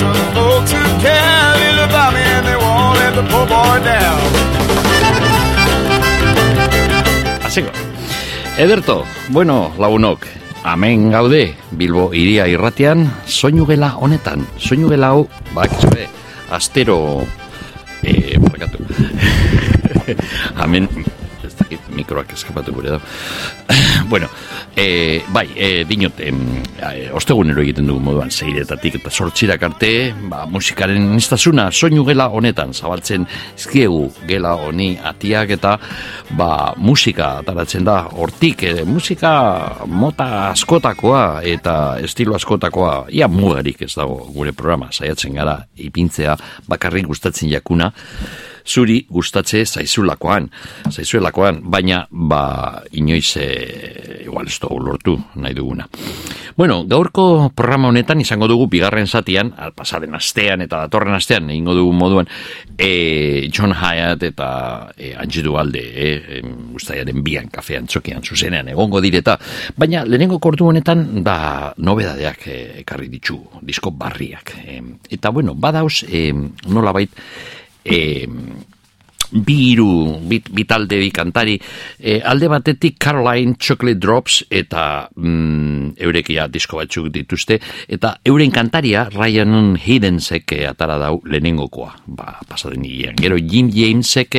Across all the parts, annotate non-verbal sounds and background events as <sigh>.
some folks who care little about me and they won't let the poor boy down. Hasiko. Ederto, bueno, lagunok, amen gaude, Bilbo iria irratian, soinu gela honetan, soinu gela hau, bak, astero, eh, barkatu, <laughs> amen, mikroak eskapatu gure da. <clears throat> bueno, e, bai, e, dinot, em, e, ostegunero egiten dugu moduan, zeiretatik eta sortxirak arte, ba, musikaren niztasuna, soinu gela honetan, zabaltzen izkiegu gela honi atiak eta ba, musika ataratzen da, hortik, e, musika mota askotakoa eta estilo askotakoa, ia mugarik ez dago gure programa, saiatzen gara, ipintzea, bakarrik gustatzen jakuna, zuri gustatze zaizulakoan, zaizuelakoan, baina ba inoiz e, igual ez dugu lortu nahi duguna. Bueno, gaurko programa honetan izango dugu bigarren zatian, pasaren astean eta datorren astean, egingo dugu moduan, e, John Hyatt eta e, Angie alde, e, ustaiaren bian kafean txokian zuzenean egongo direta, baina lehenengo kortu honetan da nobedadeak e, ekarri ditu, disko barriak. E, eta bueno, badauz, e, nola bait, e, bi iru, bit, bitalde bi kantari, e, alde batetik Caroline Chocolate Drops eta mm, eurekia disko batzuk dituzte, eta euren kantaria Ryan Hiddensek atara dau lehenengokoa, ba, pasaden Gero Jim Jamesek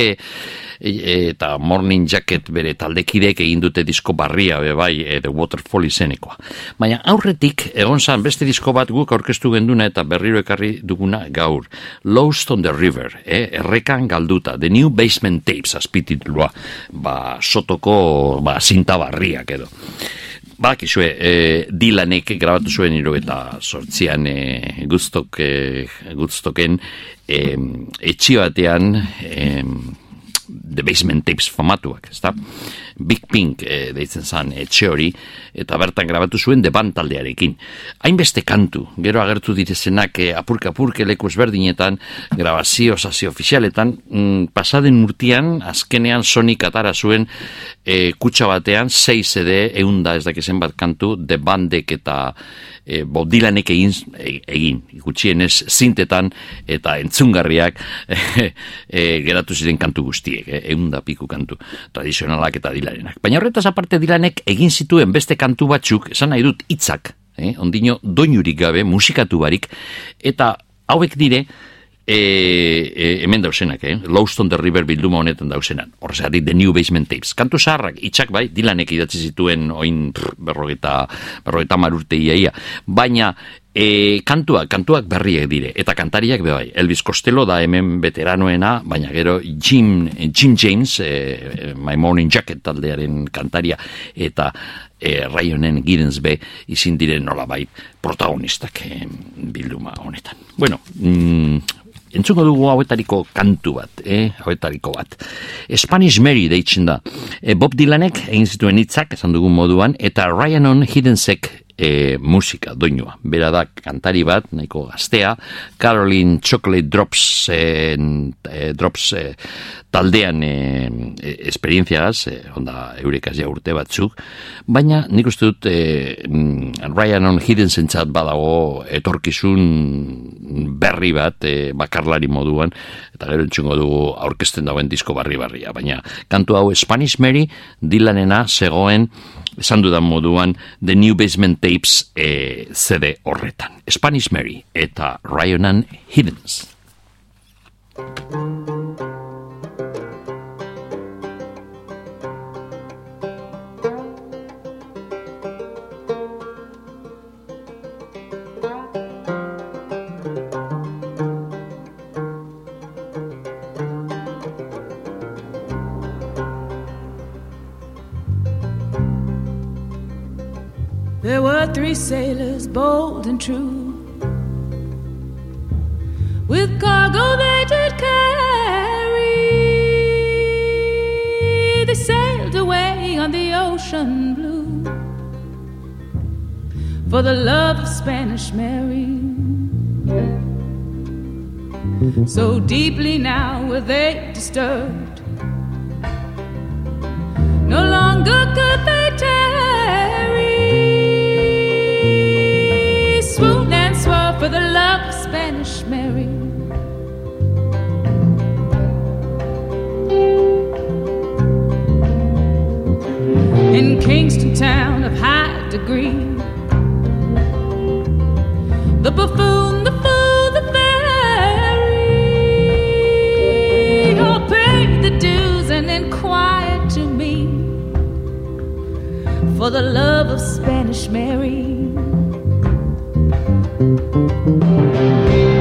eta Morning Jacket bere taldekidek egin dute disko barria be bai e, The Waterfall izenekoa. Baina aurretik egon zan beste disko bat guk aurkeztu genduna eta berriro ekarri duguna gaur. Lost on the River, eh? errekan galduta, The New Basement Tapes azpititulua, ba, sotoko ba, zinta barriak edo. Ba, kisue, e, Dylanek grabatu zuen iro eta sortzian e, guztok, e, guztoken e, etxi batean e, The Basement Tapes famatuak, ezta? Big Pink e, deitzen zan etxe hori, eta bertan grabatu zuen de taldearekin. Hainbeste kantu, gero agertu ditezenak e, apurke-apurke leku ezberdinetan, grabazio, sasio ofizialetan, mm, pasaden urtian, azkenean Sonic atara zuen e, kutsa batean, 6 CD, eunda ez dakizen bat kantu, de bandek eta e, bodilanek egin, e, egin gutxienez zintetan eta entzungarriak <laughs> e, geratu ziren kantu guztiek, e, eunda piku kantu tradizionalak eta dilarenak. Baina horretaz aparte dilanek egin zituen beste kantu batzuk, esan nahi dut hitzak, eh, ondino doinurik gabe, musikatu barik, eta hauek dire, e, e, hemen dausenak, eh? Lost on the River bilduma honetan dausenan. Horreza, The New Basement Tapes. Kantu zaharrak, itxak bai, dilanek idatzi zituen oin berrogeta, berrogeta marurte iaia. Baina, e, kantuak, kantuak berriek dire, eta kantariak bai, Elvis Costello da hemen veteranoena, baina gero Jim, Jim James, e, My Morning Jacket taldearen kantaria, eta e, Ryanen Giddens be, izin diren nola bai, protagonistak e, bilduma honetan. Bueno, mm, Entzungo dugu hauetariko kantu bat, eh? hauetariko bat. Spanish Mary deitzen da. E, Bob Dylanek egin zituen hitzak esan dugun moduan, eta Ryanon Hiddensek e, musika, doinua. Bera da kantari bat, nahiko gaztea, Caroline Chocolate Drops, e, e, Drops e, taldean e, e, esperientziagaz, e, onda eurekaz ja urte batzuk, baina nik uste dut e, Ryan on Hidden zentzat badago etorkizun berri bat, e, bakarlari moduan, eta gero entzungo dugu aurkezten dauen disko barri-barria, baina kantu hau Spanish Mary dilanena zegoen esan dudan moduan The New Basement Tapes e, CD horretan. Spanish Mary eta Ryanan Hiddens. Three sailors, bold and true, with cargo they did carry. They sailed away on the ocean blue for the love of Spanish Mary. So deeply now were they disturbed. No longer could they tarry. For the love of Spanish Mary. In Kingston town of high degree, the buffoon, the fool, the fairy, all paid the dues and inquired to me for the love of Spanish Mary. Música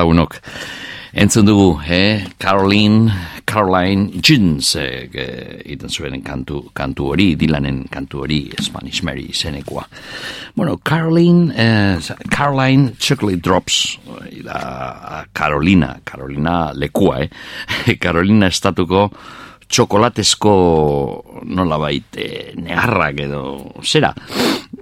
Launok. Entzun dugu, eh? Caroline, Caroline Jeans eh, eh, iten zuen kantu, kantu hori, Dylanen kantu hori, Spanish Mary izenekoa. Bueno, Caroline, eh, Caroline Chocolate Drops, eh, da, Carolina, Carolina lekua, eh? <laughs> Carolina estatuko txokolatezko nola bait eh, negarrak edo zera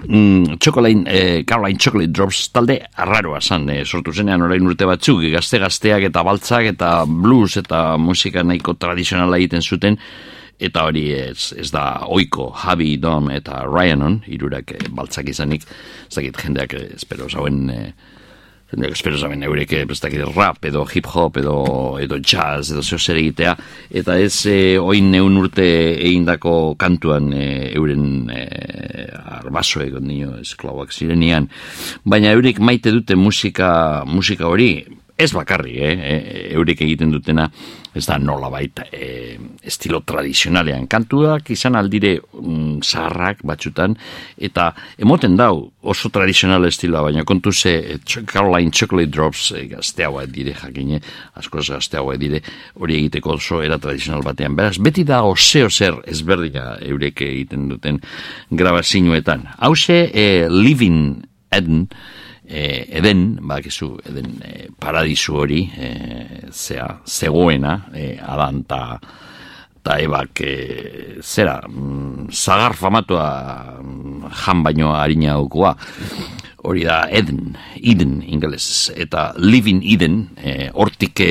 mm, Chocolate, eh, Caroline Chocolate Drops talde arraroa zan eh, sortu zenean orain urte batzuk gazte-gazteak eta baltzak eta blues eta musika nahiko tradizionala egiten zuten eta hori ez, ez da oiko Javi, Dom eta Ryanon irurak eh, baltzak izanik. Ez dakit jendeak espero zauen eh, Zendak espero zaben eurek bestakit rap edo hip hop edo, edo jazz edo zeo zer egitea eta ez e, oin neun urte egindako kantuan e, euren e, arbaso egon nio esklauak zirenian. Baina eurek maite dute musika musika hori ez bakarri, eh, e, eurek egiten dutena, ez da nola baita, e, estilo tradizionalean. Kantuak izan aldire mm, zaharrak batxutan, eta emoten dau oso tradizional estiloa, baina kontu ze e, Caroline Chocolate Drops e, gazteagoa dire jakine, asko gazteagoa dire, hori egiteko oso era tradizional batean. Beraz, beti da oseo zer ezberdina eurek egiten duten grabazinuetan. Hauze, e, Living Eden, e, eden, bakizu, eden e, paradisu hori, e, zea, zegoena, e, adan ta, ta ebak, e, zera, mm, zagar famatua mm, jan baino harina aukua, hori da Eden, Eden ingeles, eta Living Eden, e, hortik e,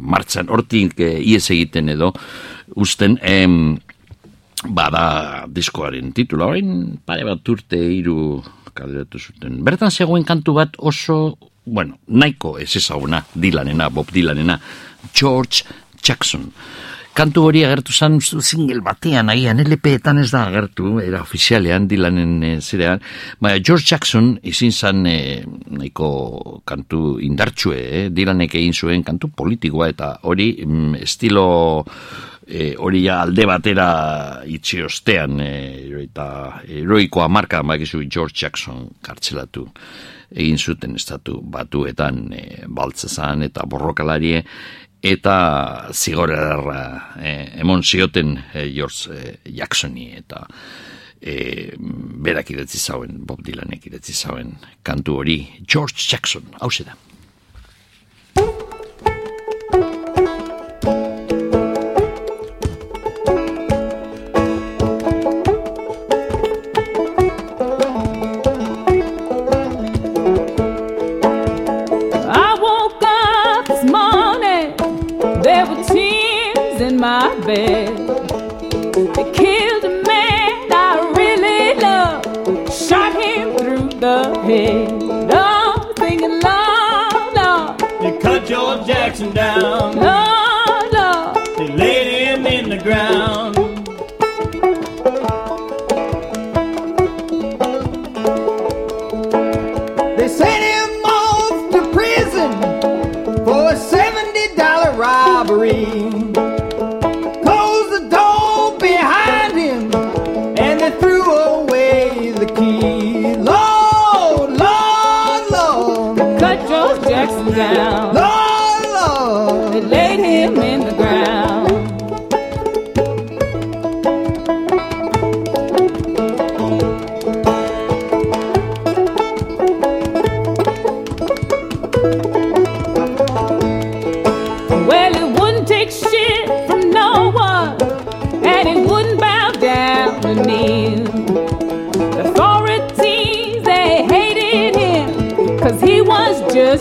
martxan, hortik e, ies egiten edo, usten, em, bada diskoaren titula, orain pare bat urte hiru kaleratu zuten. Bertan zegoen kantu bat oso, bueno, nahiko ez ezaguna, Dylanena, Bob Dylanena, George Jackson. Kantu hori agertu zan single batean agian LP-etan ez da agertu, era ofizialean Dylanen e, zirean. Baina George Jackson izin zan e, nahiko kantu indartsue, eh? Dylanek egin zuen kantu politikoa eta hori mm, estilo e, hori ja alde batera itxi ostean e, eta heroikoa marka magizu George Jackson kartzelatu egin zuten estatu batuetan e, baltzezan eta borrokalarie eta zigorera e, emon zioten e, George e, Jacksoni eta e, berak idatzi zauen, Bob Dylanek idatzi zauen kantu hori George Jackson, hau da.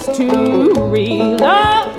Was just too real. Oh,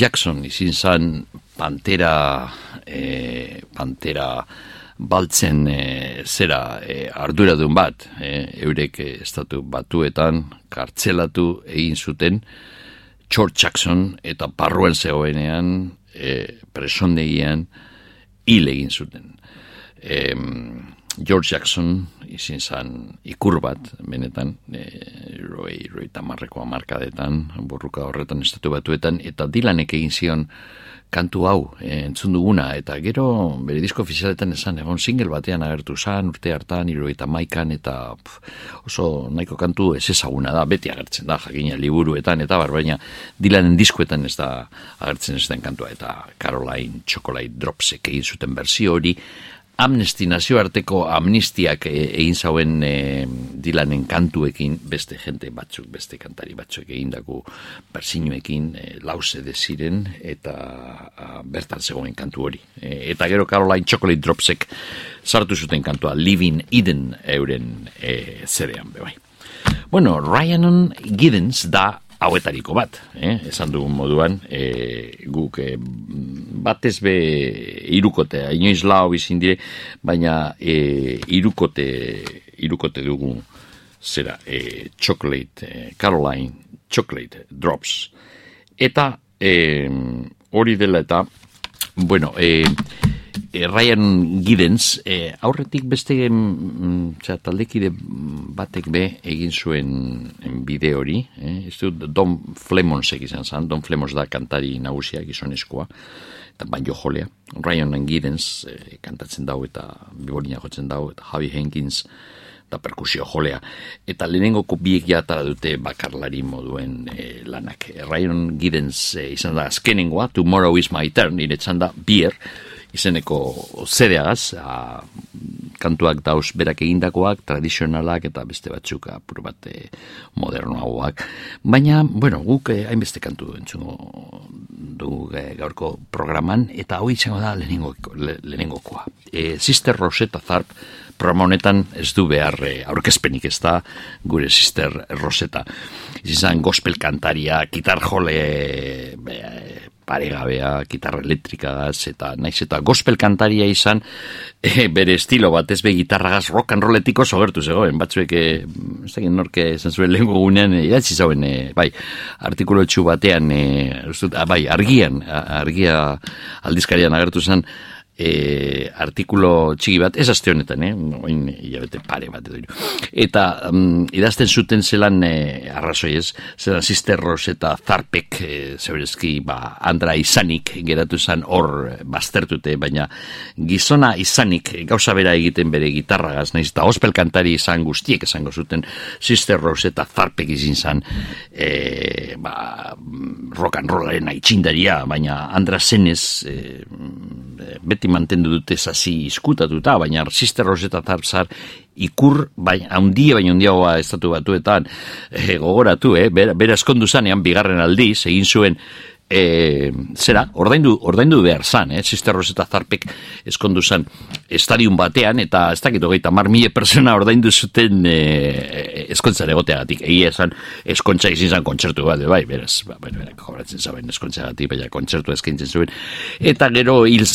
Jackson izin zan pantera e, pantera baltzen e, zera e, arduradun bat e, eurek e, estatu batuetan kartzelatu egin zuten George Jackson eta parruen zegoenean e, presondegian hil egin zuten. Em, George Jackson izin zan ikur bat, benetan, e, roi, roi tamarreko amarkadetan, burruka horretan estatu batuetan, eta Dylanek egin zion kantu hau, e, entzun duguna, eta gero bere disko ofizialetan esan, egon single batean agertu zan, urte hartan, iroi eta maikan, eta pf, oso nahiko kantu ez ezaguna da, beti agertzen da, jakina liburuetan, eta bar, baina Dylanen diskuetan ez da agertzen ez den kantua, eta Caroline Chocolate Dropsek egin zuten berzio hori, Amnesty nazioarteko amnistiak e, egin zauen e, Dylanen kantuekin beste jente batzuk, beste kantari batzuk egindako bersinuekin e, lause ziren eta a, bertan zegoen kantu hori. E, eta gero Caroline Chocolate Dropsek sartu zuten kantua Living Eden euren e, zerean bebai. Bueno, Ryan Giddens da hauetariko bat, eh? esan dugun moduan, e, guk e, batez be irukotea, inoiz lau bizin dire, baina e, irukote, irukote dugu zera, e, chocolate, e, Caroline chocolate drops. Eta e, hori dela eta, bueno, e, e, Ryan Giddens, e, aurretik beste mm, txa, taldekide batek be egin zuen en bide hori, eh? ez dut Don Flemons egizan zan, Don Flemons da kantari nagusia gizonezkoa, eta banjo jolea. Ryan Giddens e, kantatzen dau eta bibolina jotzen dau, eta Javi Henkins da perkusio jolea. Eta lehenengoko biek jata dute bakarlari moduen e, lanak. Ryan Giddens e, izan da azkenengoa, Tomorrow is my turn, nire da Beer, izeneko zedeagaz, a, kantuak dauz berak egindakoak, tradizionalak eta beste batzuk apur bat e, modernoagoak. Baina, bueno, guk eh, hainbeste kantu entzungo du eh, gaurko programan, eta hoi izango da lehenengo, le, lehenengokoa. E, Sister Rosetta Tharp programa honetan ez du behar e, aurkezpenik ez da gure Sister Rosetta. Izan gospel kantaria, gitar jole be, paregabea, gitarra elektrikagaz, eta naiz eta gospel kantaria izan, <laughs> e, bere estilo bat ez be gitarragaz rock and rolletiko sogertu zegoen, batzuek, e, ez dakit norke esan zuen lehen gunean, e, idatzi zauen, e, bai, artikulo txu batean, e, ustut, ah, bai, argian, a- argia aldizkarian agertu zen, e, artikulo txiki bat, ez aste honetan, eh? oin hilabete pare bat edo. Eta um, idazten zuten zelan e, arrazoi ez, zelan sisterros eta zarpek e, zeberezki ba, andra izanik geratu zen hor baztertute, baina gizona izanik gauza bera egiten bere gitarragaz, naiz eta ospel kantari izan guztiek esango zuten sisterros eta zarpek izin zen e, ba, rock and rollaren aitzindaria, baina andra zenez e, beti mantendu dute zazi izkutatuta, baina Sister Rosetta Tarzar ikur, baina handia baina handiagoa estatu batuetan e, gogoratu, eh? bera, bera eskondu zanean bigarren aldiz, egin zuen e, zera, ordaindu, ordaindu behar zan, eh? Sister Rosetta Zarpek eskondu zan estadion batean, eta ez dakit hogeita mar mila persona ordaindu zuten e, eskontzan egoteagatik. Egia esan, eskontza izin zan kontzertu bat, bai, beraz, ba, bai, bai, kobratzen zaben eskontzagatik, baina kontzertu eskaintzen zuen. Eta gero hil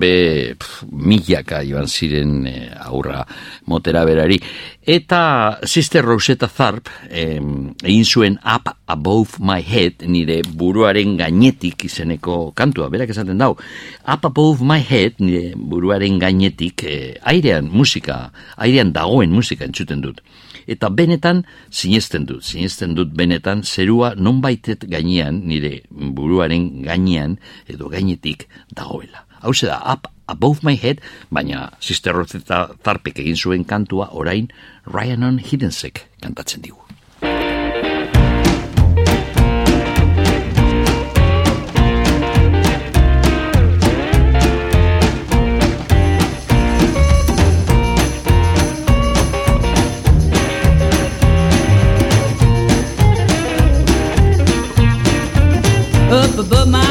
be, pf, milaka joan ziren e, aurra motera berari. Eta Sister Rosetta Tharp em, egin zuen Up Above My Head nire buruaren gainetik izeneko kantua, berak esaten dau. Up Above My Head nire buruaren gainetik eh, airean musika, airean dagoen musika entzuten dut. Eta benetan sinesten dut, sinesten dut benetan zerua nonbaitet gainean nire buruaren gainean edo gainetik dagoela. Hau da, Up Above My Head, baina Sister Rosetta Zarpek egin zuen kantua orain Ryanon Hiddensek kantatzen digu. Up above my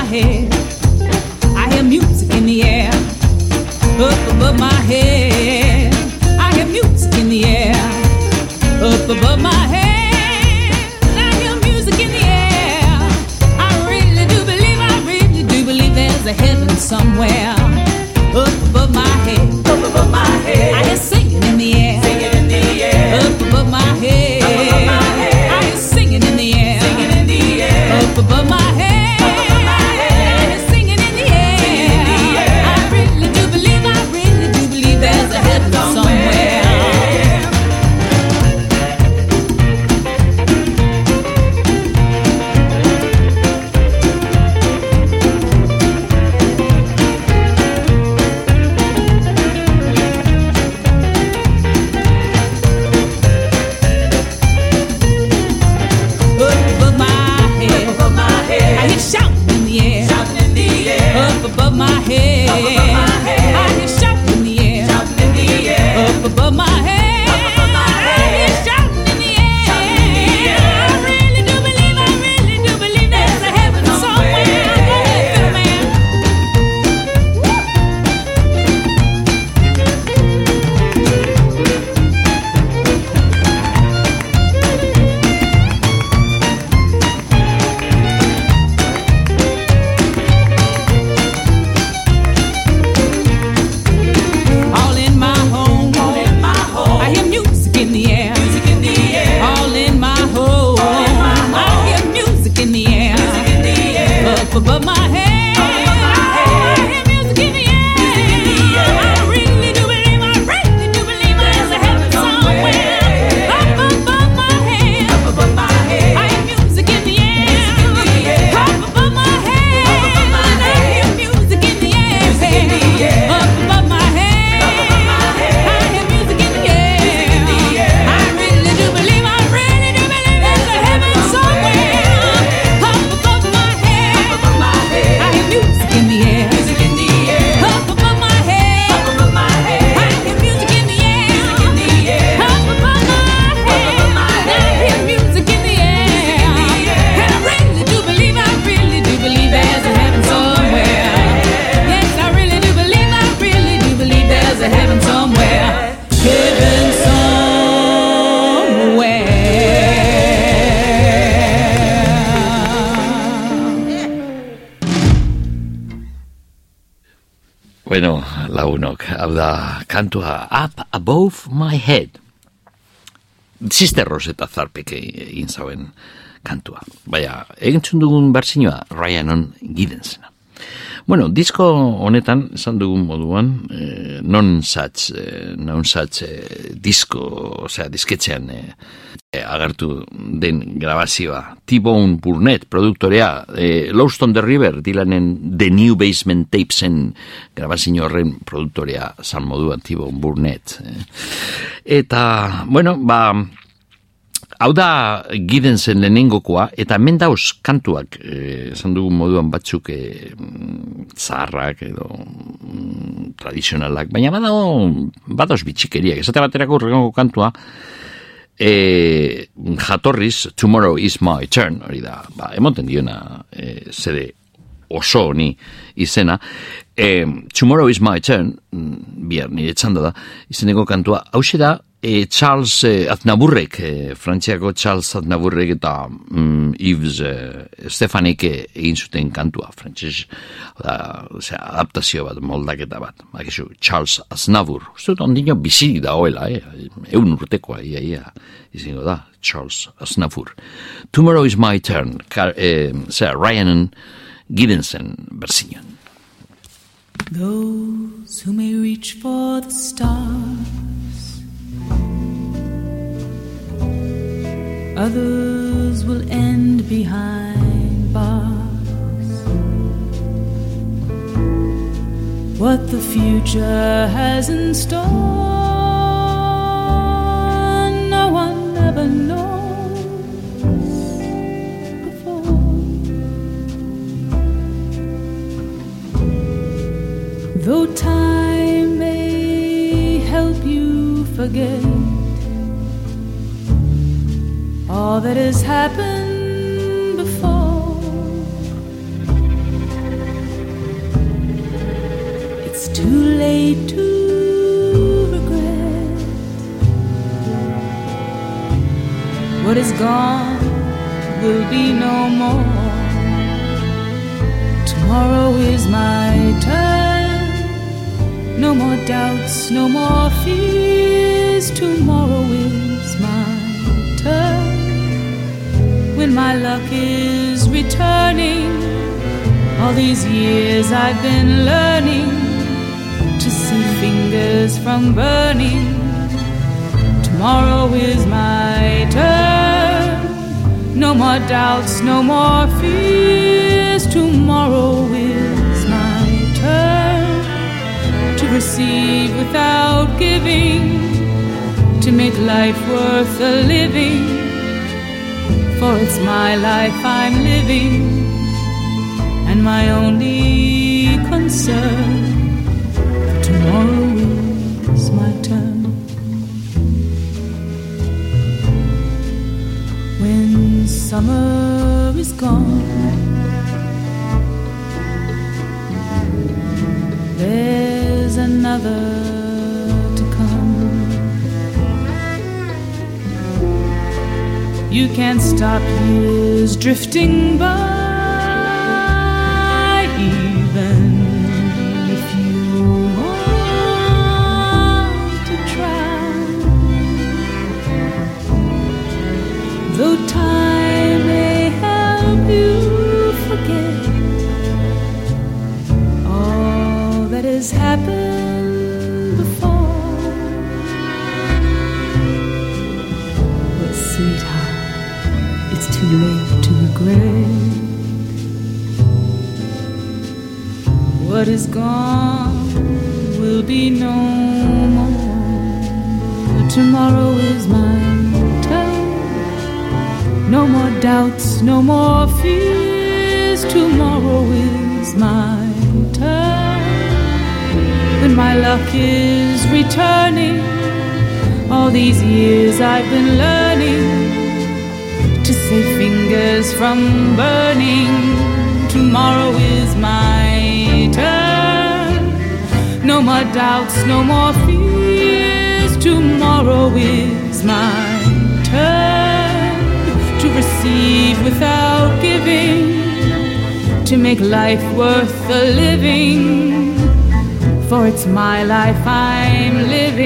Sister Rosetta Zarpek egin zauen kantua. Baina, egintzun dugun bertsinua Ryanon Giddensena. Bueno, disko honetan, esan dugun moduan, eh, non such, eh, non such eh, disko, osea, disketxean eh, agertu den grabazioa. T-Bone Burnett, produktorea, eh, Lost on the River, Dylanen The New Basement Tapesen grabazio horren produktorea zan moduan T-Bone Burnett. Eh. Eta, bueno, ba, Hau da Gidensen lehenengokoa, eta hemen dauz kantuak, eh, esan dugun moduan batzuk mm, zaharrak edo mm, tradizionalak, baina badago, badauz bitxikeriak, esate baterako urrengo kantua, eh, jatorriz, Tomorrow is my turn, hori da, ba, emoten diona, eh, zede oso honi izena. E, Tomorrow is my turn, mm, bihar nire txanda da, izeneko kantua, hau da, e, Charles e, Aznaburrek, e, frantziako Charles Aznaburrek eta mm, Yves e, Stefanik e, egin zuten kantua, frantzes, da, osea, adaptazio bat, moldaketa bat, bakizu, Charles Aznabur, uste dut ondino bizi da hoela, eh? eun urtekoa, ia, ia, izango da, Charles Aznabur. Tomorrow is my turn, kar, e, zera, Ryanen Gidensen berzion. Those who may reach for the stars, others will end behind bars. What the future has in store, no one ever knows before. Though time forget all that has happened before, it's too late to regret what is gone will be no more. Tomorrow is my turn. No more doubts, no more fears. Tomorrow is my turn. When my luck is returning, all these years I've been learning to see fingers from burning. Tomorrow is my turn. No more doubts, no more fears. Tomorrow is my turn to receive without giving, to make life worth a living. For it's my life I'm living, and my only concern. Tomorrow is my turn. When summer is gone, there's another You can't stop years drifting by, even if you want to try. Though time may help you forget all that has happened what is gone will be no more. Tomorrow is my turn. No more doubts, no more fears. Tomorrow is my turn. When my luck is returning, all these years I've been learning to save fingers from burning. Tomorrow is my. No more doubts, no more fears. Tomorrow is my turn to receive without giving, to make life worth the living. For it's my life I'm living.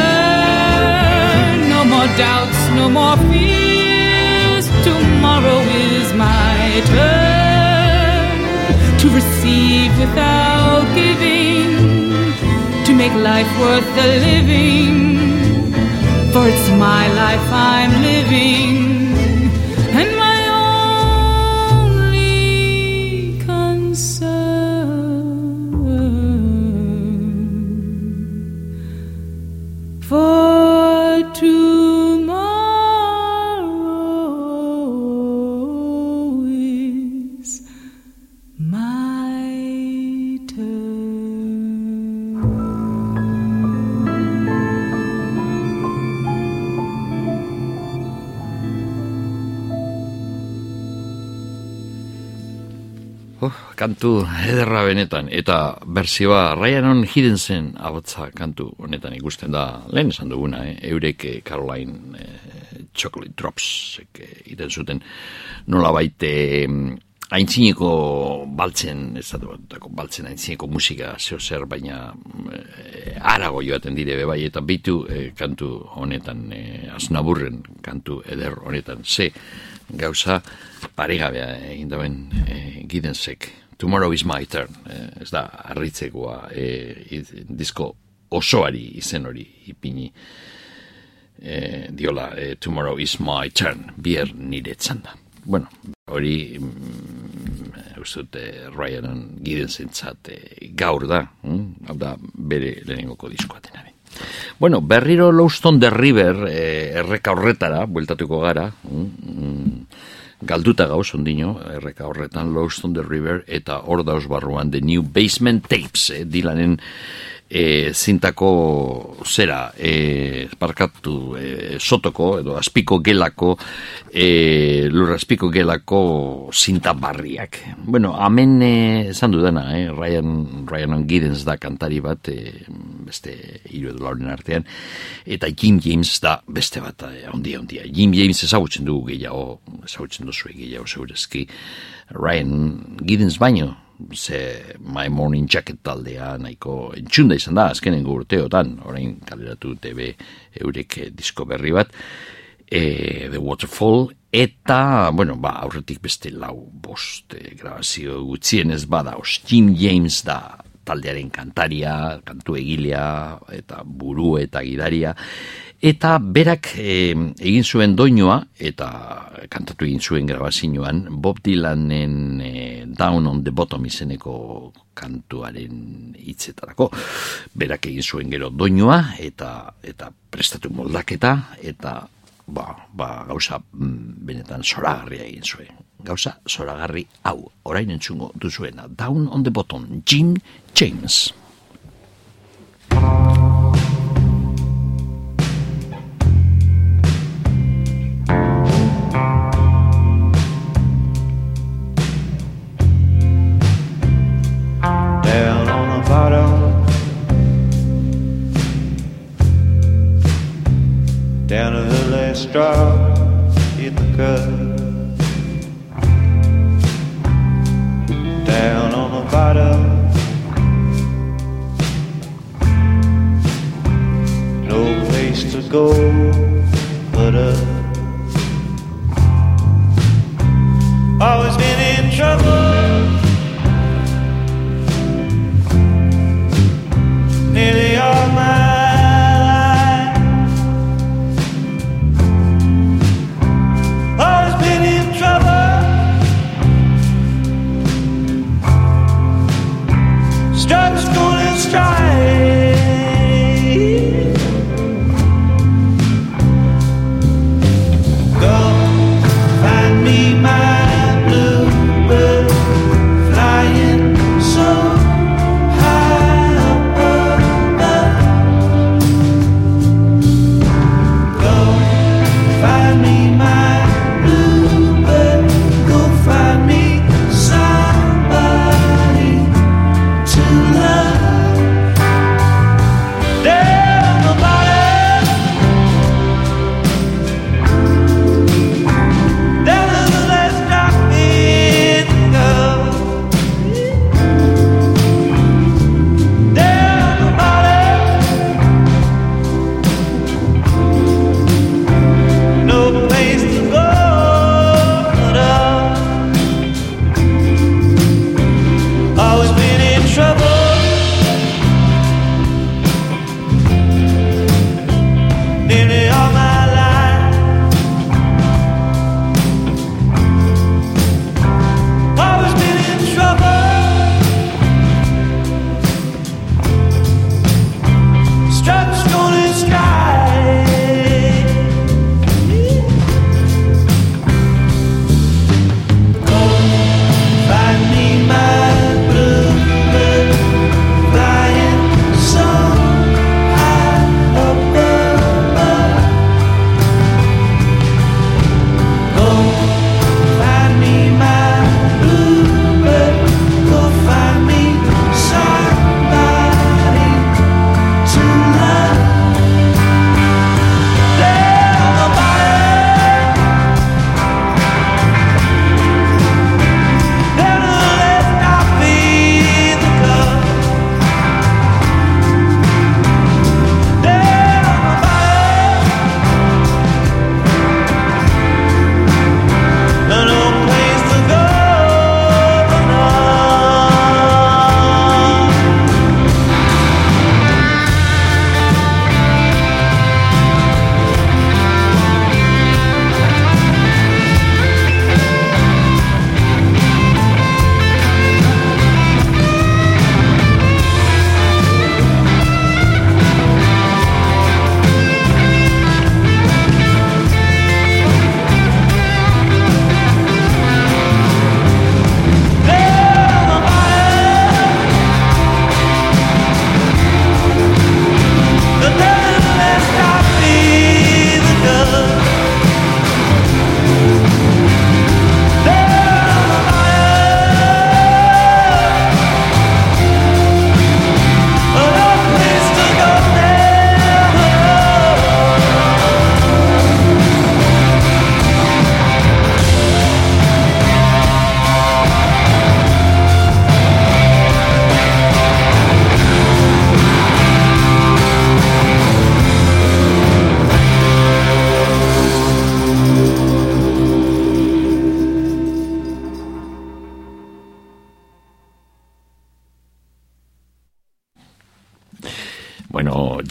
No more doubts, no more fears. Tomorrow is my turn to receive without giving, make life worth the living. For it's my life I'm living, kantu ederra benetan, eta berzioa Ryanon Hidden zen abotza kantu honetan ikusten da, lehen esan duguna, eh? eurek eh, Caroline eh, Chocolate Drops eh, iten zuten nola baite eh, aintzineko baltzen, ez da baltzen aintzineko musika zeo zer, baina eh, arago joaten dire bai, eta bitu eh, kantu honetan, eh, aznaburren kantu eder honetan, ze gauza paregabea egin dauen e, gidenzek. Tomorrow is my turn. E, ez da, arritzekoa e, disko osoari izen hori ipini e, diola e, Tomorrow is my turn. Bier nire txanda. Bueno, hori mm, dute Ryanen gidenzentzat e, gaur da. Mm? Hau da, bere lehenengoko diskoa denari. Bueno, berriro Lowstone the River eh, erreka horretara, bueltatuko gara, mm, mm, galduta gauz ondino, erreka horretan Lowstone the River, eta hor dauz barruan The New Basement Tapes, eh, dilanen e, zintako zera e, parkatu e, sotoko edo azpiko gelako e, lurra azpiko gelako zinta barriak bueno, amen esan dudana eh? Ryan, Ryan Giddens da kantari bat e, beste hiru edo lauren artean eta Jim James da beste bat e, ondia, ondia. Jim James ezagutzen dugu gehiago ezagutzen duzu gehiago zeurezki Ryan Giddens baino ze My Morning Jacket taldea nahiko entxunda izan da, azkenen urteotan, orain kaleratu TV eurek disko berri bat, e, The Waterfall, eta, bueno, ba, aurretik beste lau bost e, grabazio gutzien ez bada, Jim James da taldearen kantaria, kantu egilea, eta buru eta gidaria, Eta berak e, egin zuen doinoa, eta kantatu egin zuen grabazioan, Bob Dylanen e, Down on the Bottom izeneko kantuaren hitzetarako. Berak egin zuen gero doinoa, eta eta prestatu moldaketa, eta ba, ba, gauza mm, benetan zoragarria egin zuen. Gauza zoragarri hau, orain entzungo duzuena, Down on the Bottom, Jim James. Drop in the cup. Down on the bottom. No place to go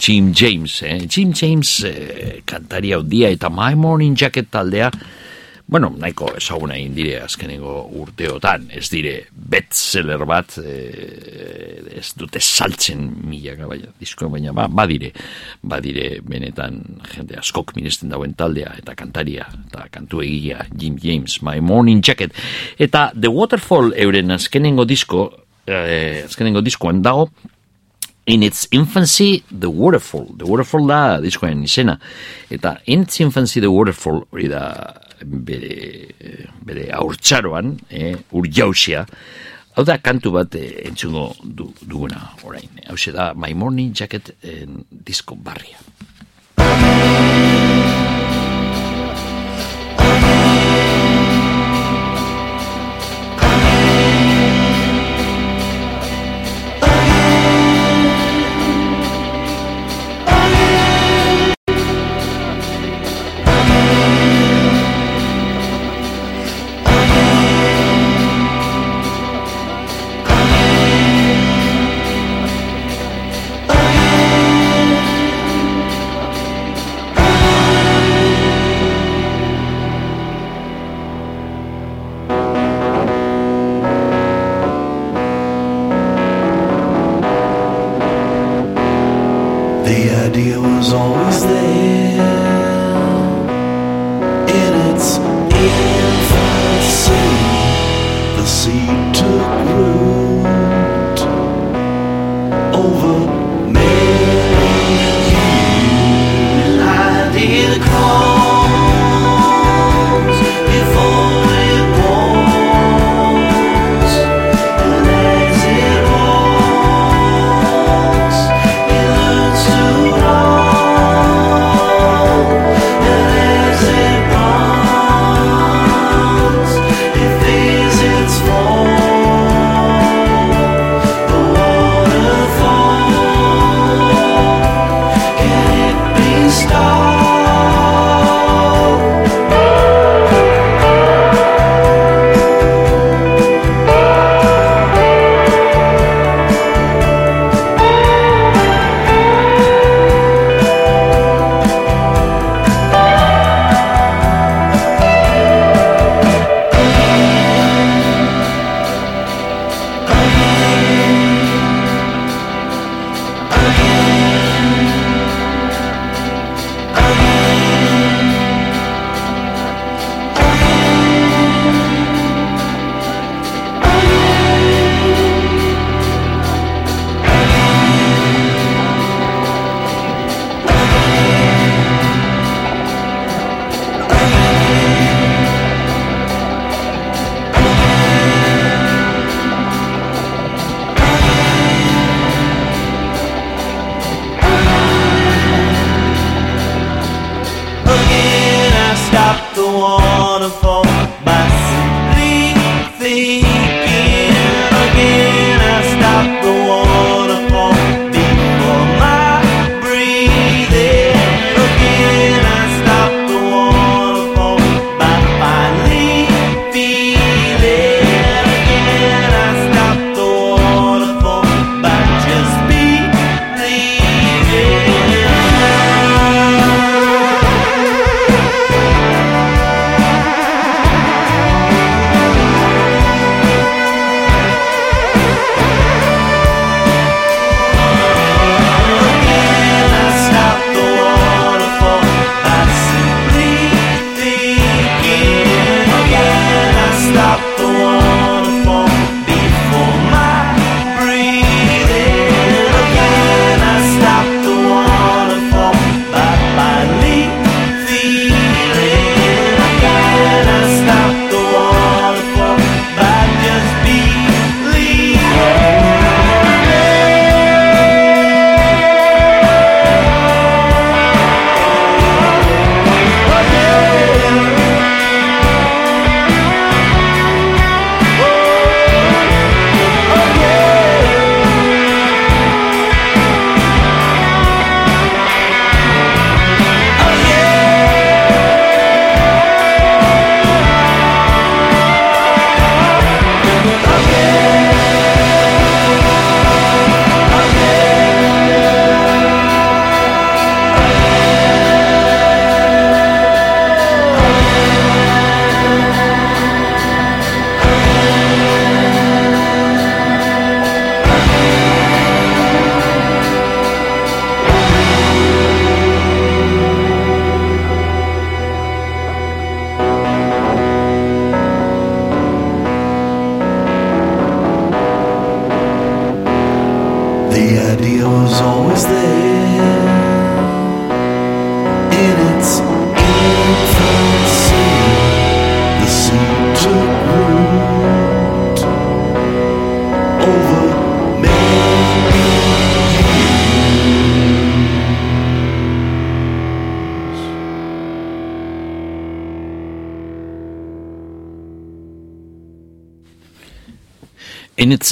Jim James, eh? Jim James eh, kantari hau dia eta My Morning Jacket taldea, bueno, nahiko ezaguna egin dire azkenengo urteotan, ez dire bestseller bat, eh, ez dute saltzen milaka, baina, disko, baina, ba, badire, badire benetan jende askok minesten dauen taldea, eta kantaria, eta kantu egia, Jim James, My Morning Jacket, eta The Waterfall euren azkenengo disko, eh, azkenengo diskoan dago, In its infancy, The Waterfall. The Waterfall da diskoen izena. Eta in its infancy, The Waterfall, hori da bere, bere aurtsaroan, eh, urjausia. Hau da kantu bat eh, entzungo du, duguna orain. Hau da My Morning Jacket en disko barria.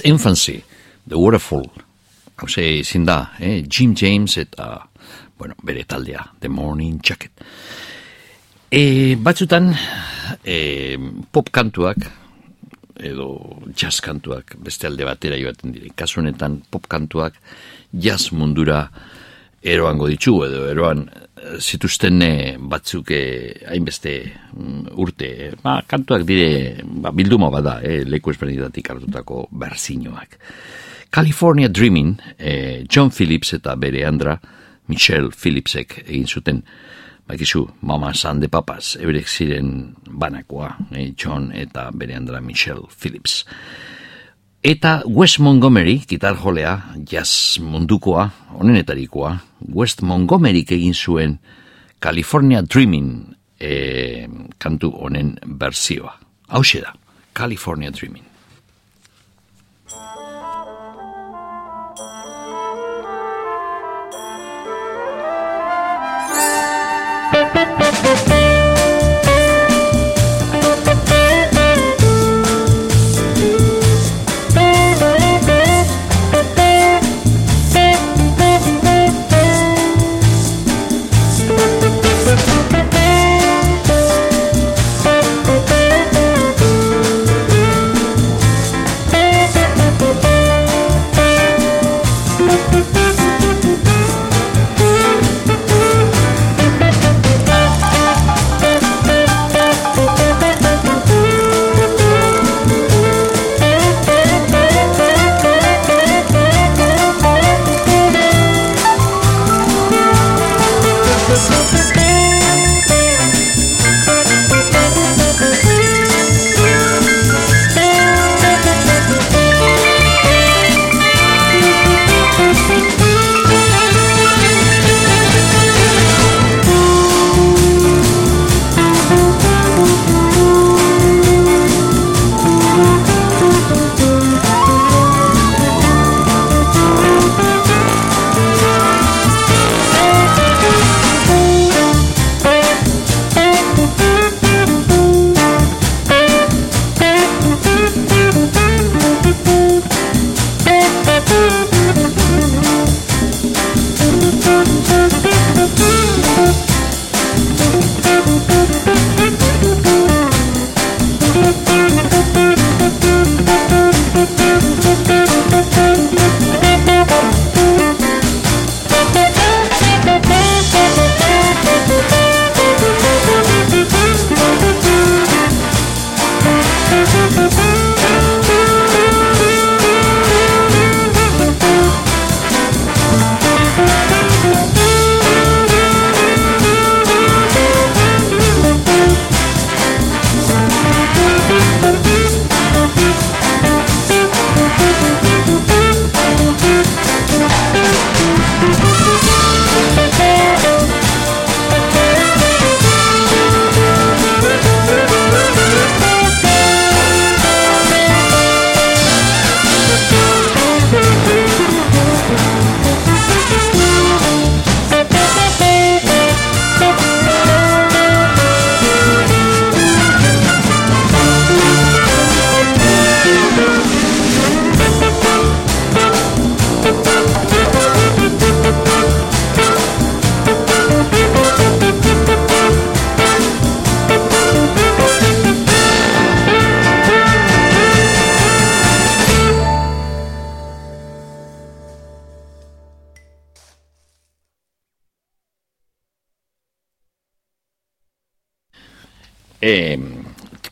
Infancy, The Waterfall, hause ezin da, eh? Jim James eta, bueno, bere taldea, The Morning Jacket. E, batzutan, e, pop kantuak, edo jazz kantuak, beste alde batera joaten dire. Kasu honetan, pop kantuak jazz mundura eroango ditu, edo eroan zituzten batzuk eh, hainbeste mm, urte. Ba, kantuak dire, ba, bilduma bada, eh, leku ezberdinetatik hartutako berzinoak. California Dreaming, eh, John Phillips eta bere andra, Michelle Phillipsek egin zuten, bakizu, Mama San de Papas, eurek ziren banakoa, eh, John eta bere andra Michelle Phillips. Eta West Montgomery, gitar jolea, jazz mundukoa, onenetarikoa, West Montgomery egin zuen California Dreaming eh, kantu honen berzioa. Hau da, California Dreaming.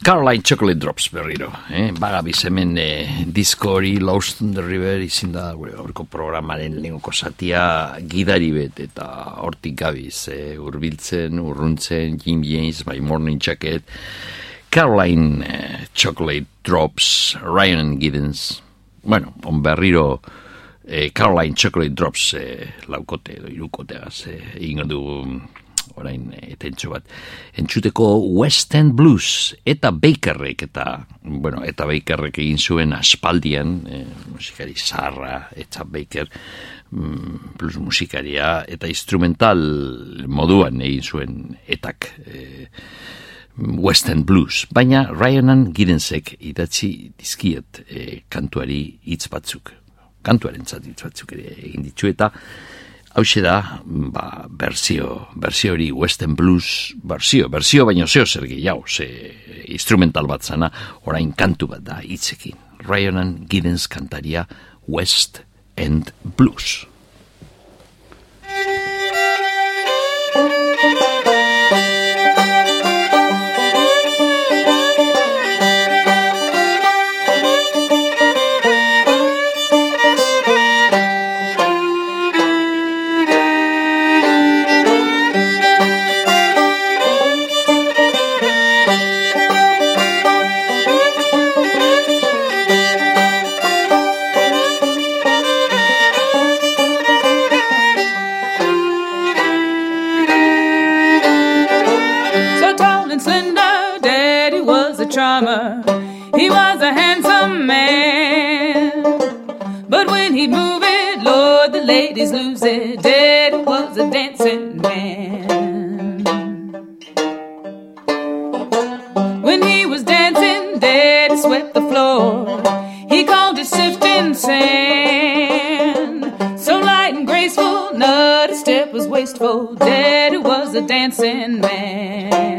Caroline Chocolate Drops berriro. Eh? Bagabiz hemen eh, disko hori Lost in the River izin da gure aurko programaren lehengoko satia gidari bet eta hortik gabiz eh, urbiltzen, urruntzen, Jim James, My Morning Jacket, Caroline eh, Chocolate Drops, Ryan Giddens. Bueno, on berriro e, Caroline Chocolate Drops e, laukote edo irukoteaz e, ingo dugu orain etentxo bat. Entzuteko West End Blues eta Bakerrek eta, bueno, eta Bakerrek egin zuen aspaldian, e, musikari zarra eta Baker, mm, blues musikaria eta instrumental moduan egin zuen etak e, West End Blues. Baina Ryanan Gidensek idatzi dizkiet e, kantuari hitz batzuk. Kantuaren hitz batzuk ere egin ditu eta hau da, ba, berzio, berzio hori Western Blues, berzio, berzio baino zeo zer gehiago, ze instrumental bat zana, orain kantu bat da hitzekin. Ryanan Giddens kantaria West End Blues. summer, he was a handsome man. But when he'd move it, Lord, the ladies lose it. Daddy was a dancing man. When he was dancing, Daddy swept the floor. He called it sifting sand. So light and graceful, not a step was wasteful. Daddy was a dancing man.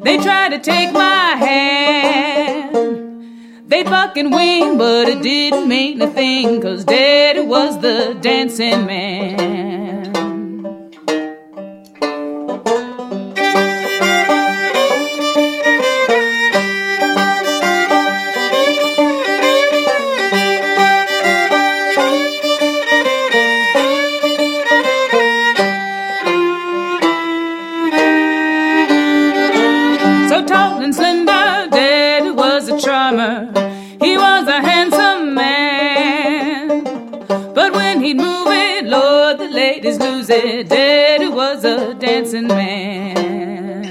They tried to take my hand. They fucking wing, but it didn't mean a thing, cause daddy was the dancing man. said Daddy was a dancing man.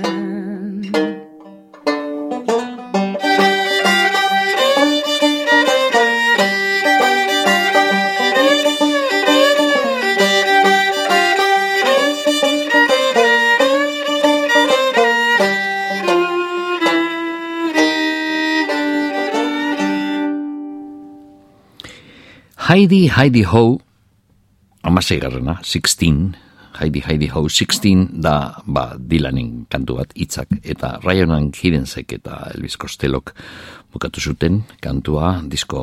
Heidi Heidi Ho amasei garrana, 16, Heidi Heidi Ho, 16, da, ba, Dylanin kantu bat, itzak, eta Ryanan Hidensek eta Elvis Costellok bukatu zuten kantua, disko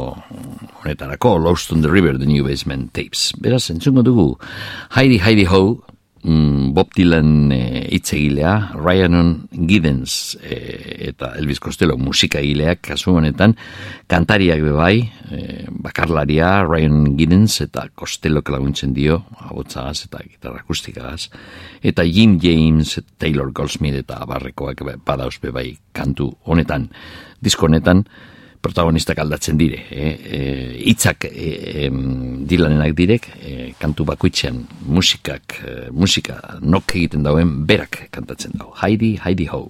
honetarako, Lost on the River, The New Basement Tapes. Beraz, entzungo dugu, Heidi Heidi Ho, mm, Bob Dylan e, itzegilea, Ryanon Giddens e, eta Elvis Costello musikagileak kasu honetan, kantariak bebai, e, bakarlaria Ryan Giddens eta Costello laguntzen dio, abotzagaz eta gitarra akustikagaz, eta Jim James, Taylor Goldsmith eta barrekoak badauz bebai kantu honetan, disko honetan, protagonistak aldatzen dire. Eh? E, itzak e, dilanenak direk, e, kantu bakoitzean musikak, e, musika nok egiten dauen berak kantatzen dau. Heidi, Heidi Ho.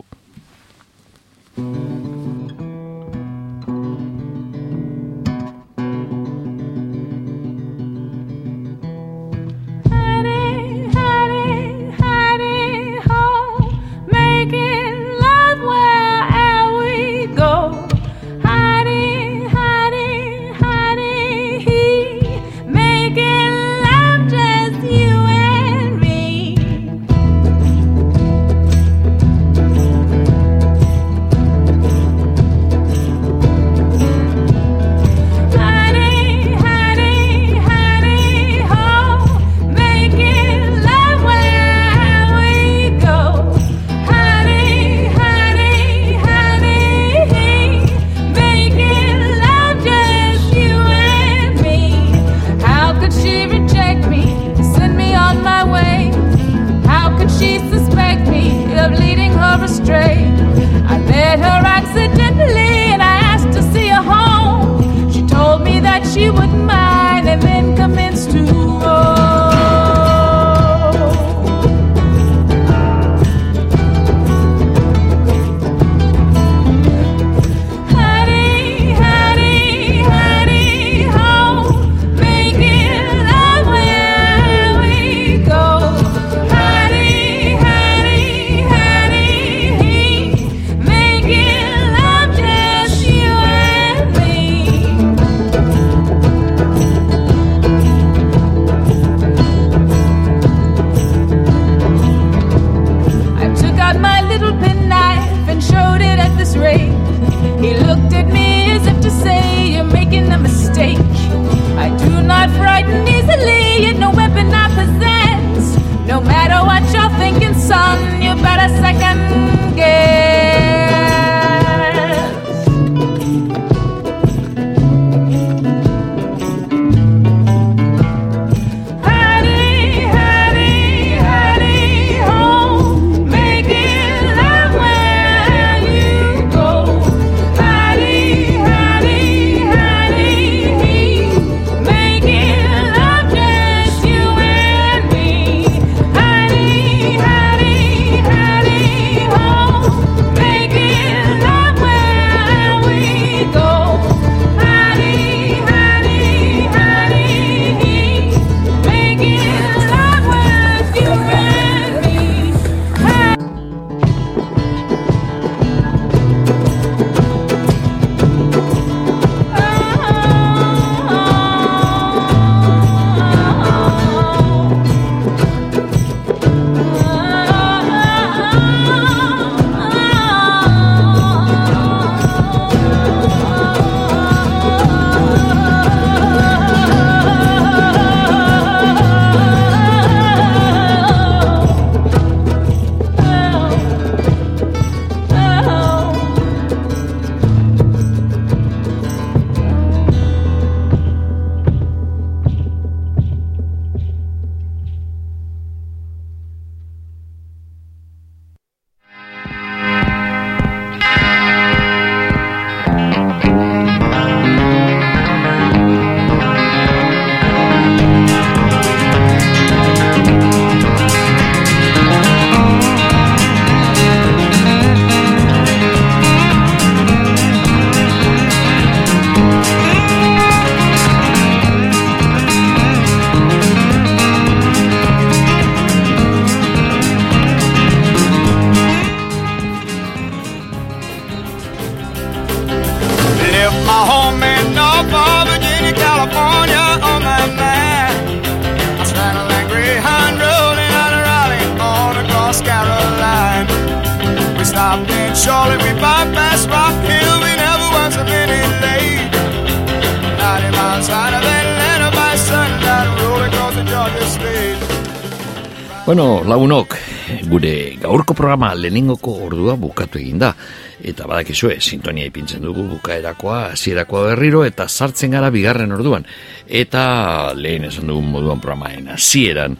Lehenengoko ordua bukatu egin da. Eta badakizue, sintonia ipintzen dugu bukaerakoa, hasierakoa berriro, eta sartzen gara bigarren orduan. Eta lehen esan dugun moduan programaen hasieran,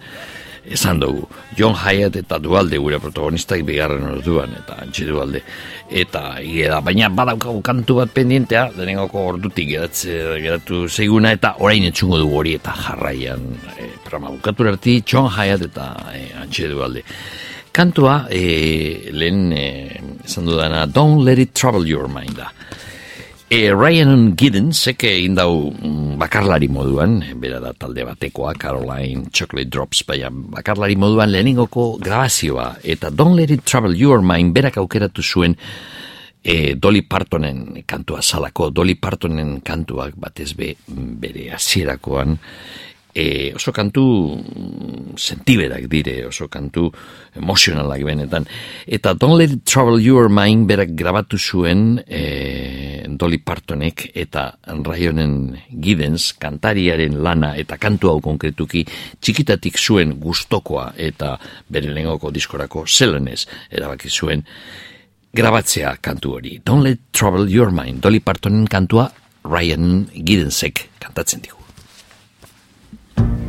esan dugu. John Hyatt eta Dualde gure protagonistak bigarren orduan, eta antxe Dualde. Eta da, baina badaukagu kantu bat pendientea, denengoko ordutik geratze, geratu zeiguna, eta orain etxungo dugu hori eta jarraian e, programa bukatu erti, John Hyatt eta e, antxe Dualde. Kantua, e, lehen e, esan dudana, Don't Let It Trouble Your Mind da. E, Ryan Giddens, seke indau mm, bakarlari moduan, bera da talde batekoa, Caroline Chocolate Drops, baina bakarlari moduan leheningoko grabazioa, eta Don't Let It Trouble Your Mind berak aukeratu zuen e, Dolly Partonen kantua salako, Dolly Partonen kantuak batez be bere hasierakoan e, oso kantu mm, sentiberak dire, oso kantu emozionalak benetan. Eta Don't Let It Trouble Your Mind berak grabatu zuen e, Dolly Partonek eta Ryanen Giddens kantariaren lana eta kantu hau konkretuki txikitatik zuen gustokoa eta bere lengoko diskorako zelenez erabaki zuen grabatzea kantu hori. Don't Let Trouble Your Mind, Dolly Partonen kantua Ryan Giddensek kantatzen digu. Thank you.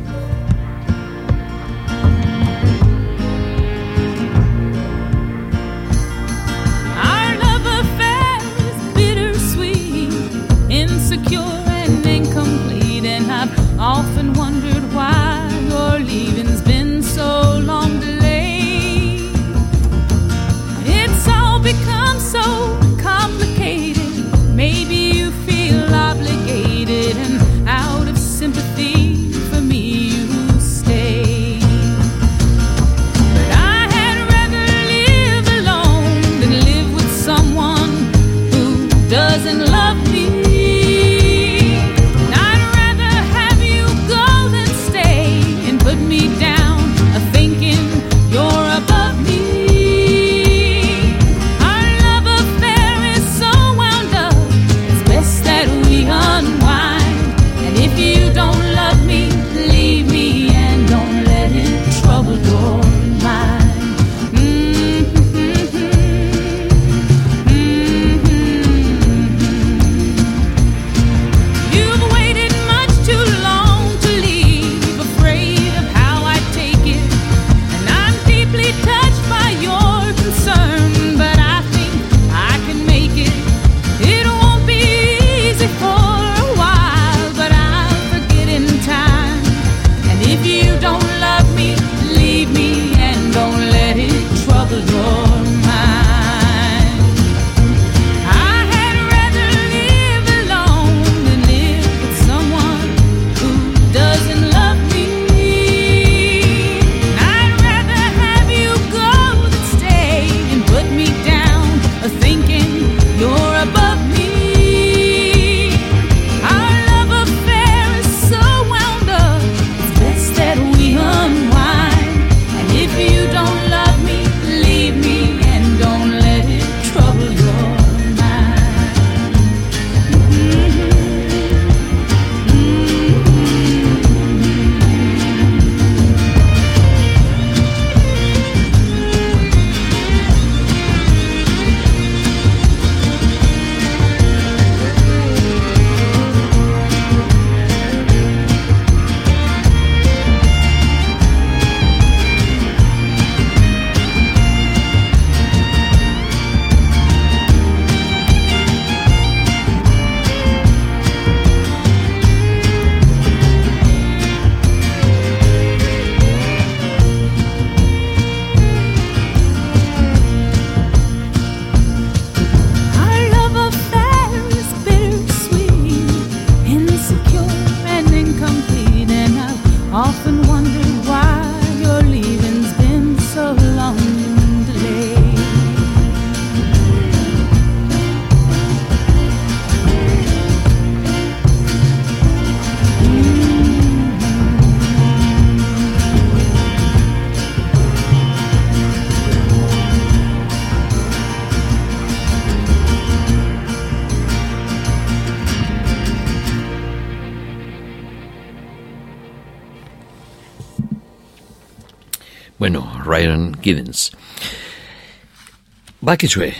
Bakizue,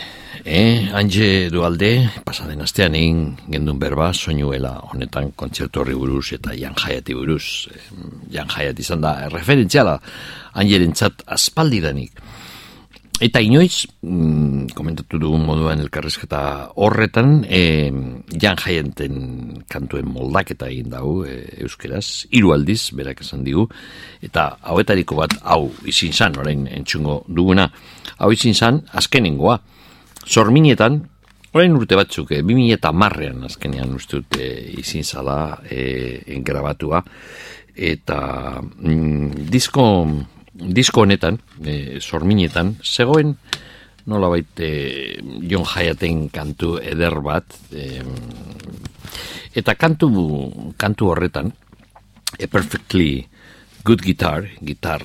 eh, Ange Dualde, pasaden astean egin gendun berba, soinuela honetan kontzertu horri buruz eta Jan Jaiati buruz. Jan Jaiati izan da referentziala Angelen txat aspaldidanik. Eta inoiz, mm, komentatu dugun moduan elkarrezketa horretan, e, jan jaienten kantuen moldaketa egin dago e, euskeraz, hiru aldiz, berak esan digu, eta hauetariko bat hau izin zan, orain entzungo duguna, hau izin zan, azkenengoa, sorminetan, orain urte batzuk, e, 2000 eta marrean azkenean uste dut e, izin zala e, engrabatua, eta mm, disko disko honetan, e, sorminetan, zegoen nola baite Jon Jayaten kantu eder bat, e, eta kantu, kantu horretan, a perfectly good guitar, gitar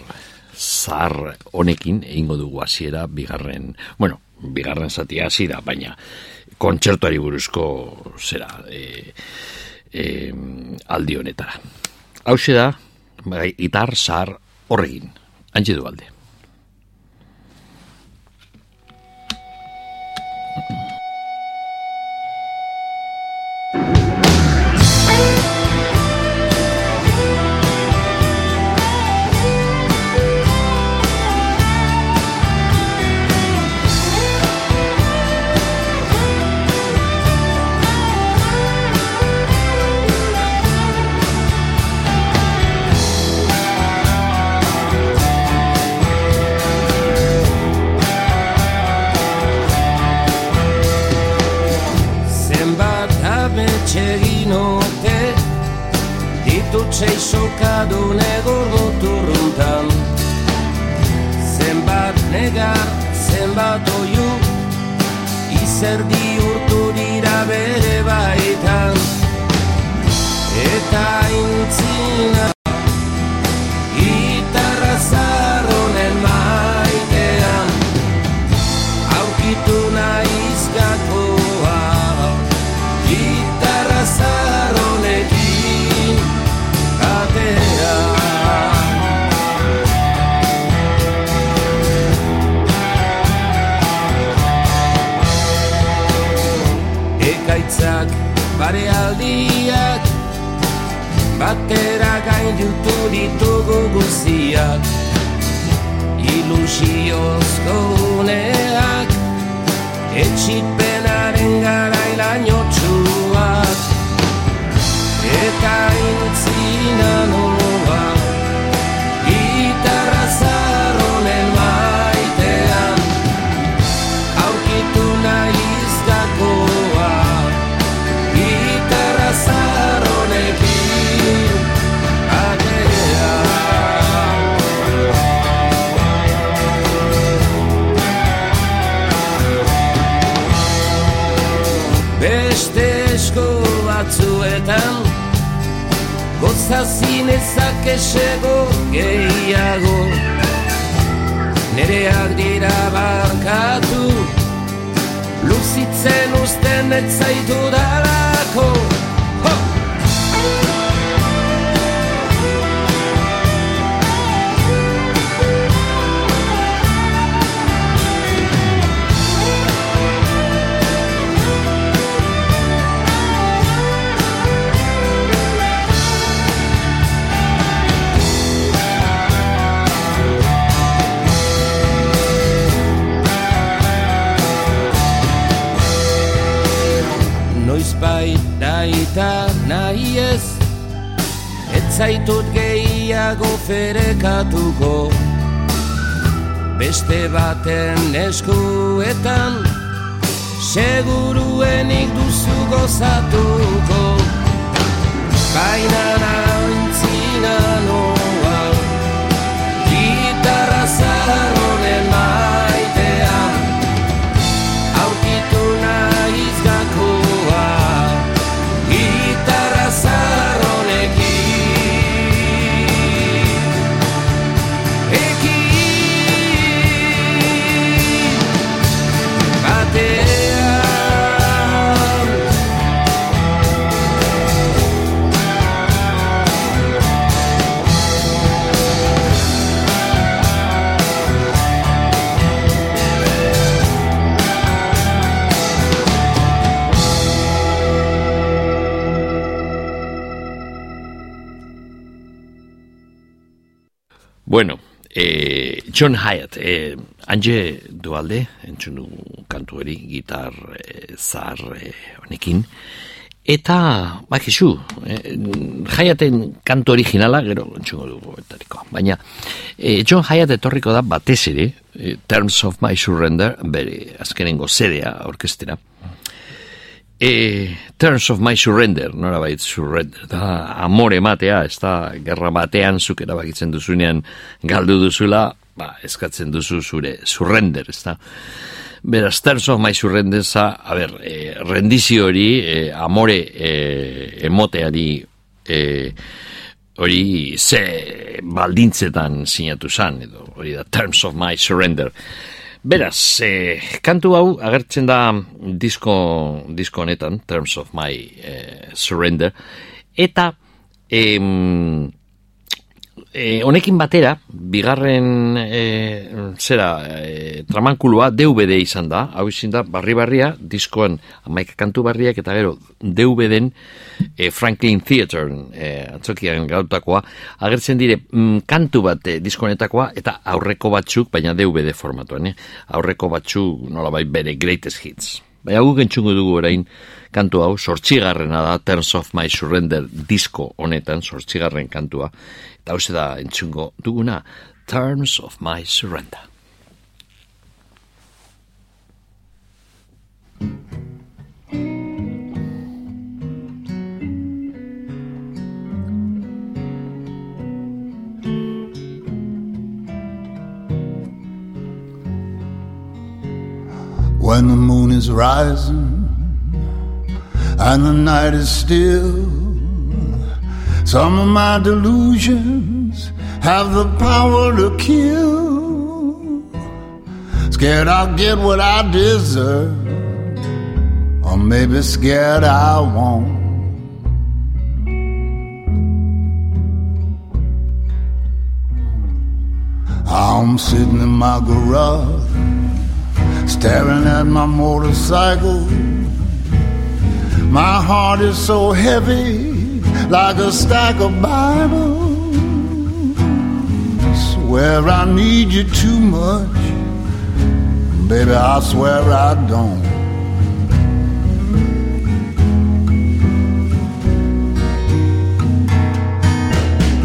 zar honekin, egingo dugu hasiera bigarren, bueno, bigarren zati hasiera, baina kontzertuari buruzko zera e, e, aldi honetara. Hau da, bai, gitar zar horregin. Antxe Dualde. ser bien. Guziak ilusiozko uneak etxipenaren garailaino Gozazin ezak esego gehiago. Nereak dira barkatu. Luzitzen usten ez zaitu dalako zaitut gehiago ferekatuko. Beste baten eskuetan Seguruenik duzu gozatuko. Baina naintzina Eh, John Hyatt, eh, Ange Dualde, entzun du kantu hori, gitar eh, zar eh, honekin, eta, bakizu, eh, Hyatten kantu originala, gero entzungo dugu etariko, baina eh, John Hyatt etorriko da batez ere, eh, Terms of My Surrender, bere azkenengo zedea orkestera, E, terms of my surrender, nora bait surrender, da amore matea, ez da gerra batean zuk erabakitzen duzunean galdu duzula, ba, eskatzen duzu zure surrender, ez da. Beraz, my surrender, za, a ber, e, rendizio hori, e, amore e, emoteari, e, hori ze baldintzetan sinatu zan, edo hori da terms of my surrender. Beraz, eh, kantu hau agertzen da disko, disko honetan, Terms of My eh, Surrender, eta em, eh, honekin batera, bigarren eh, zera, eh, tramankulua DVD izan da, hau izin da, barri-barria, diskoan amaik kantu barriak, eta gero DVD-en eh, Franklin Theater eh, atzokian gautakoa, agertzen dire mm, kantu bat eh, diskonetakoa eta aurreko batzuk, baina DVD formatuan, eh? aurreko batzuk nola bai bere greatest hits. Baina guk entzungo dugu orain kantu hau, sortxigarrena da, Terms of My Surrender disko honetan, sortxigarren kantua, eta hau da entzungo duguna, Terms of My Surrender. When the moon is rising and the night is still, some of my delusions have the power to kill. Scared I'll get what I deserve, or maybe scared I won't. I'm sitting in my garage staring at my motorcycle. My heart is so heavy, like a stack of Bibles. Swear I need you too much, baby. I swear I don't.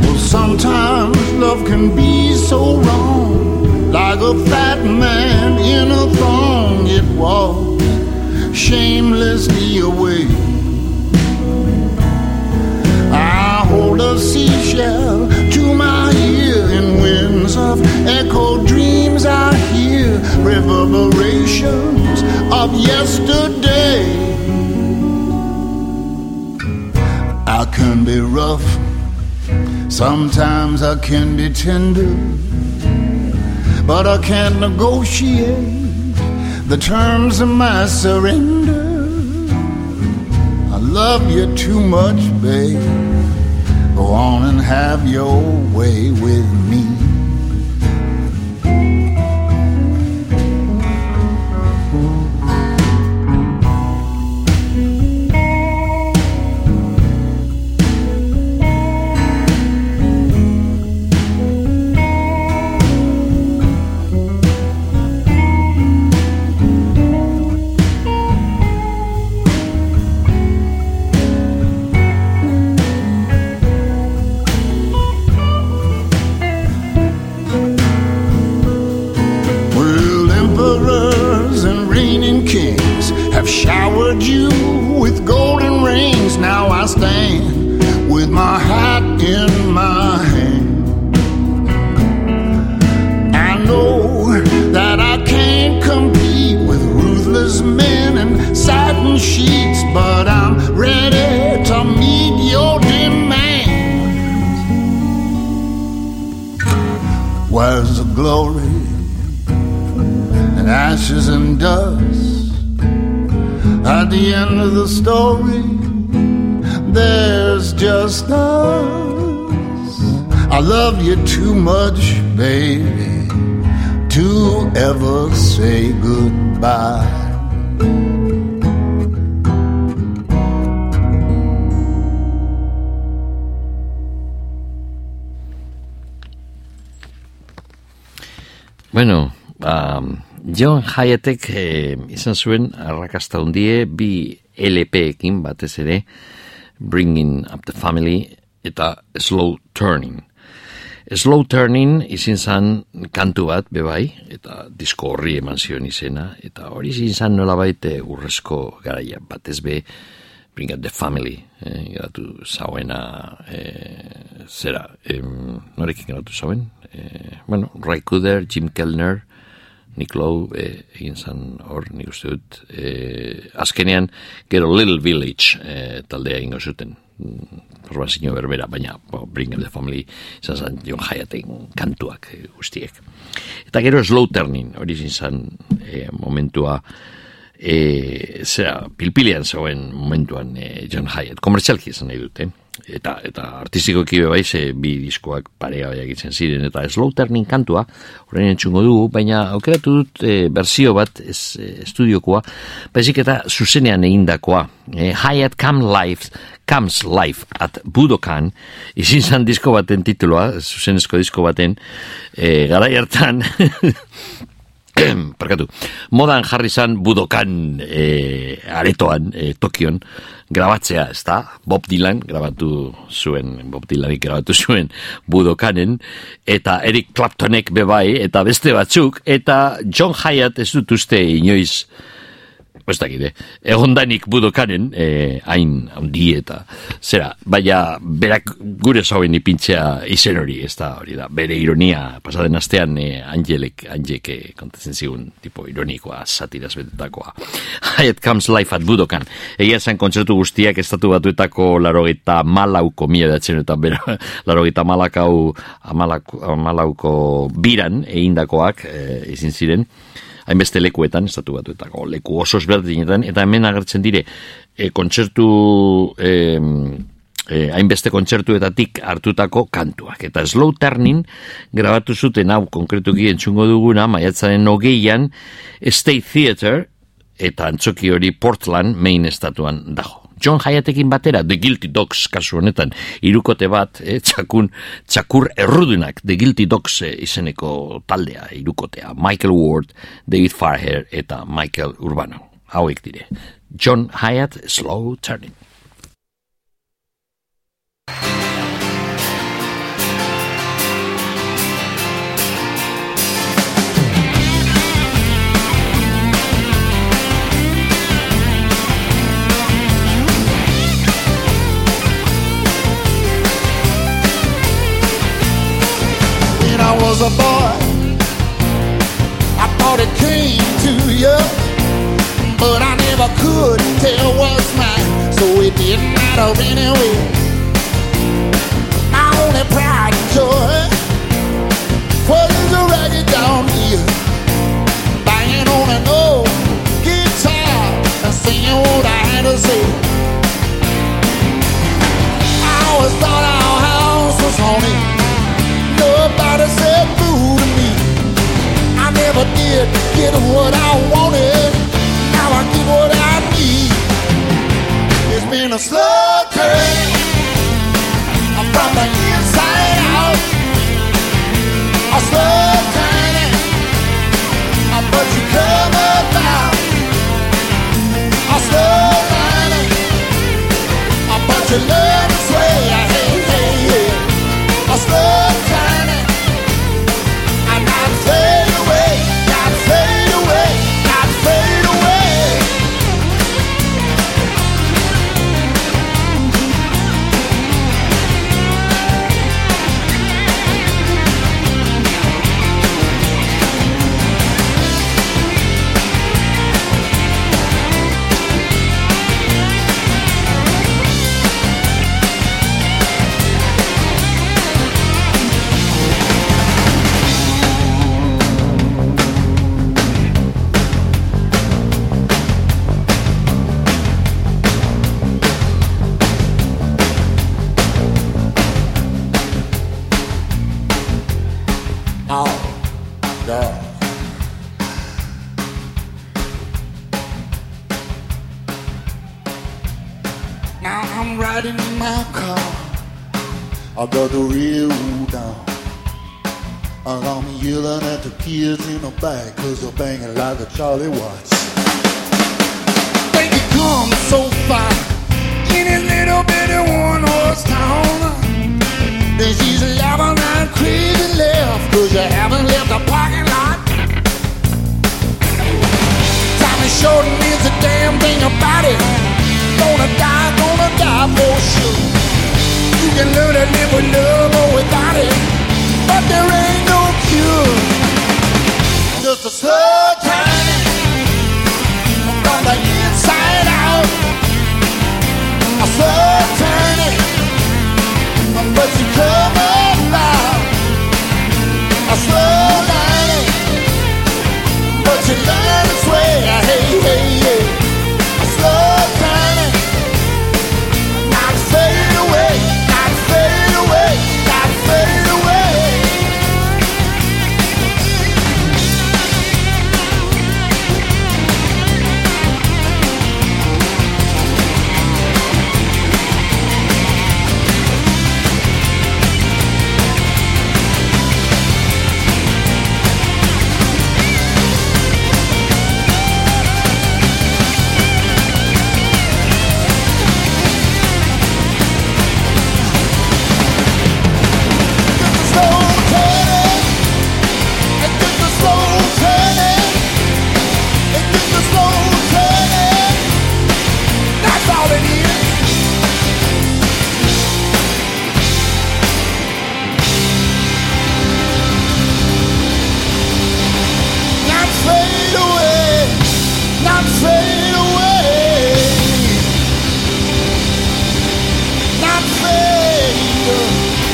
Well, sometimes love can be so wrong, like a fat man in a thong. It walks shamelessly away. I hold a seashell to my ear in winds of echo dreams. I hear reverberations of yesterday. I can be rough, sometimes I can be tender, but I can't negotiate the terms of my surrender. I love you too much, babe. Go on and have your way with me. Ever say goodbye. Bueno, um, John Hyattek eh, izan zuen arrakasta hundie bi LP-ekin batez ere Bringing Up the Family eta Slow Turning. Slow Turning izin zan kantu bat, bebai, eta disko horri eman zion izena, eta hori izin zan nola baite urrezko garaia, batez be, Bring the Family, eh, geratu zauena, eh, zera, eh, norekin geratu zauen? Eh, bueno, Ray Cooder, Jim Kellner, Nick Lowe, eh, egin zan hor, nik uste dut, eh, azkenean, gero Little Village eh, taldea ingo zuten, formazio berbera, baina bo, Bring the Family izan zan John Hyatten kantuak eh, guztiek. Eta gero Slow Turning, hori izan eh, momentua e, zera, pilpilian zegoen momentuan e, John Hyatt, komertzialki izan nahi dute, eta, eta artistiko kibe bai ze bi diskoak parea bai egitzen ziren, eta slow turning kantua, horrein entzungo dugu, baina aukeratu dut e, berzio bat, ez e, estudiokoa, baizik eta zuzenean egindakoa, e, Hyatt Come Life, Comes Life at Budokan, izin zan disko baten tituloa, zuzenezko disko baten, e, gara hartan. <coughs> Parkatu, modan jarri zan budokan e, aretoan, e, Tokion, grabatzea, ez da? Bob Dylan, grabatu zuen, Bob Dylanik grabatu zuen budokanen, eta Eric Claptonek bebai, eta beste batzuk, eta John Hyatt ez dut uste inoiz, ez dakide, egondanik budokanen, eh, hain handi eta, zera, baina berak gure zauen ipintzea izen hori, ez da hori da, bere ironia, pasaden astean eh, Angelek, Angelek eh, kontatzen zigun, tipo ironikoa, satiraz betetakoa. Hyatt <laughs> comes life at budokan. Egia zen kontzertu guztiak estatu batuetako larogeta malauko mila datzen eta bera, larogeta <laughs> malakau, amalauko, amalauko biran egindakoak eh, izin ziren hainbeste lekuetan, estatu batuetako leku oso ezberdinetan, eta hemen agertzen dire, e, kontzertu, e, e, hainbeste kontzertuetatik hartutako kantuak. Eta slow turning grabatu zuten hau konkretuki entzungo duguna, maiatzaren hogeian, State Theater, eta antzoki hori Portland, main estatuan dago. John Hyatekin batera, The Guilty Dogs kasu honetan, irukote bat, eh, txakun, txakur errudunak, The Guilty Dogs eh, izeneko taldea, irukotea, Michael Ward, David Farher eta Michael Urbano. Hauek dire. John Hyatt, Slow Turning. I was a boy, I thought it came to you, but I never could tell what's mine, so it didn't matter anyway. My only pride and joy was a ragged down here, banging on an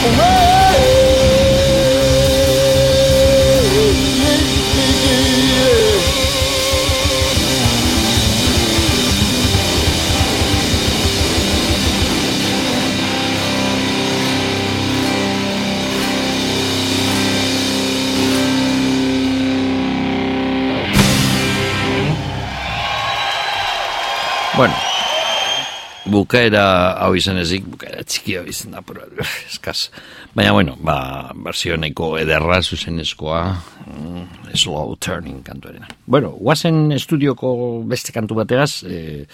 away. Bukaera hau izan ezik, bukaera txiki hau izan da, pero, <laughs> eskaz. Baina, bueno, ba, berzio nahiko ederra zuzenezkoa, mm, slow turning kantuarena. Bueno, guazen estudioko beste kantu bategaz, eh,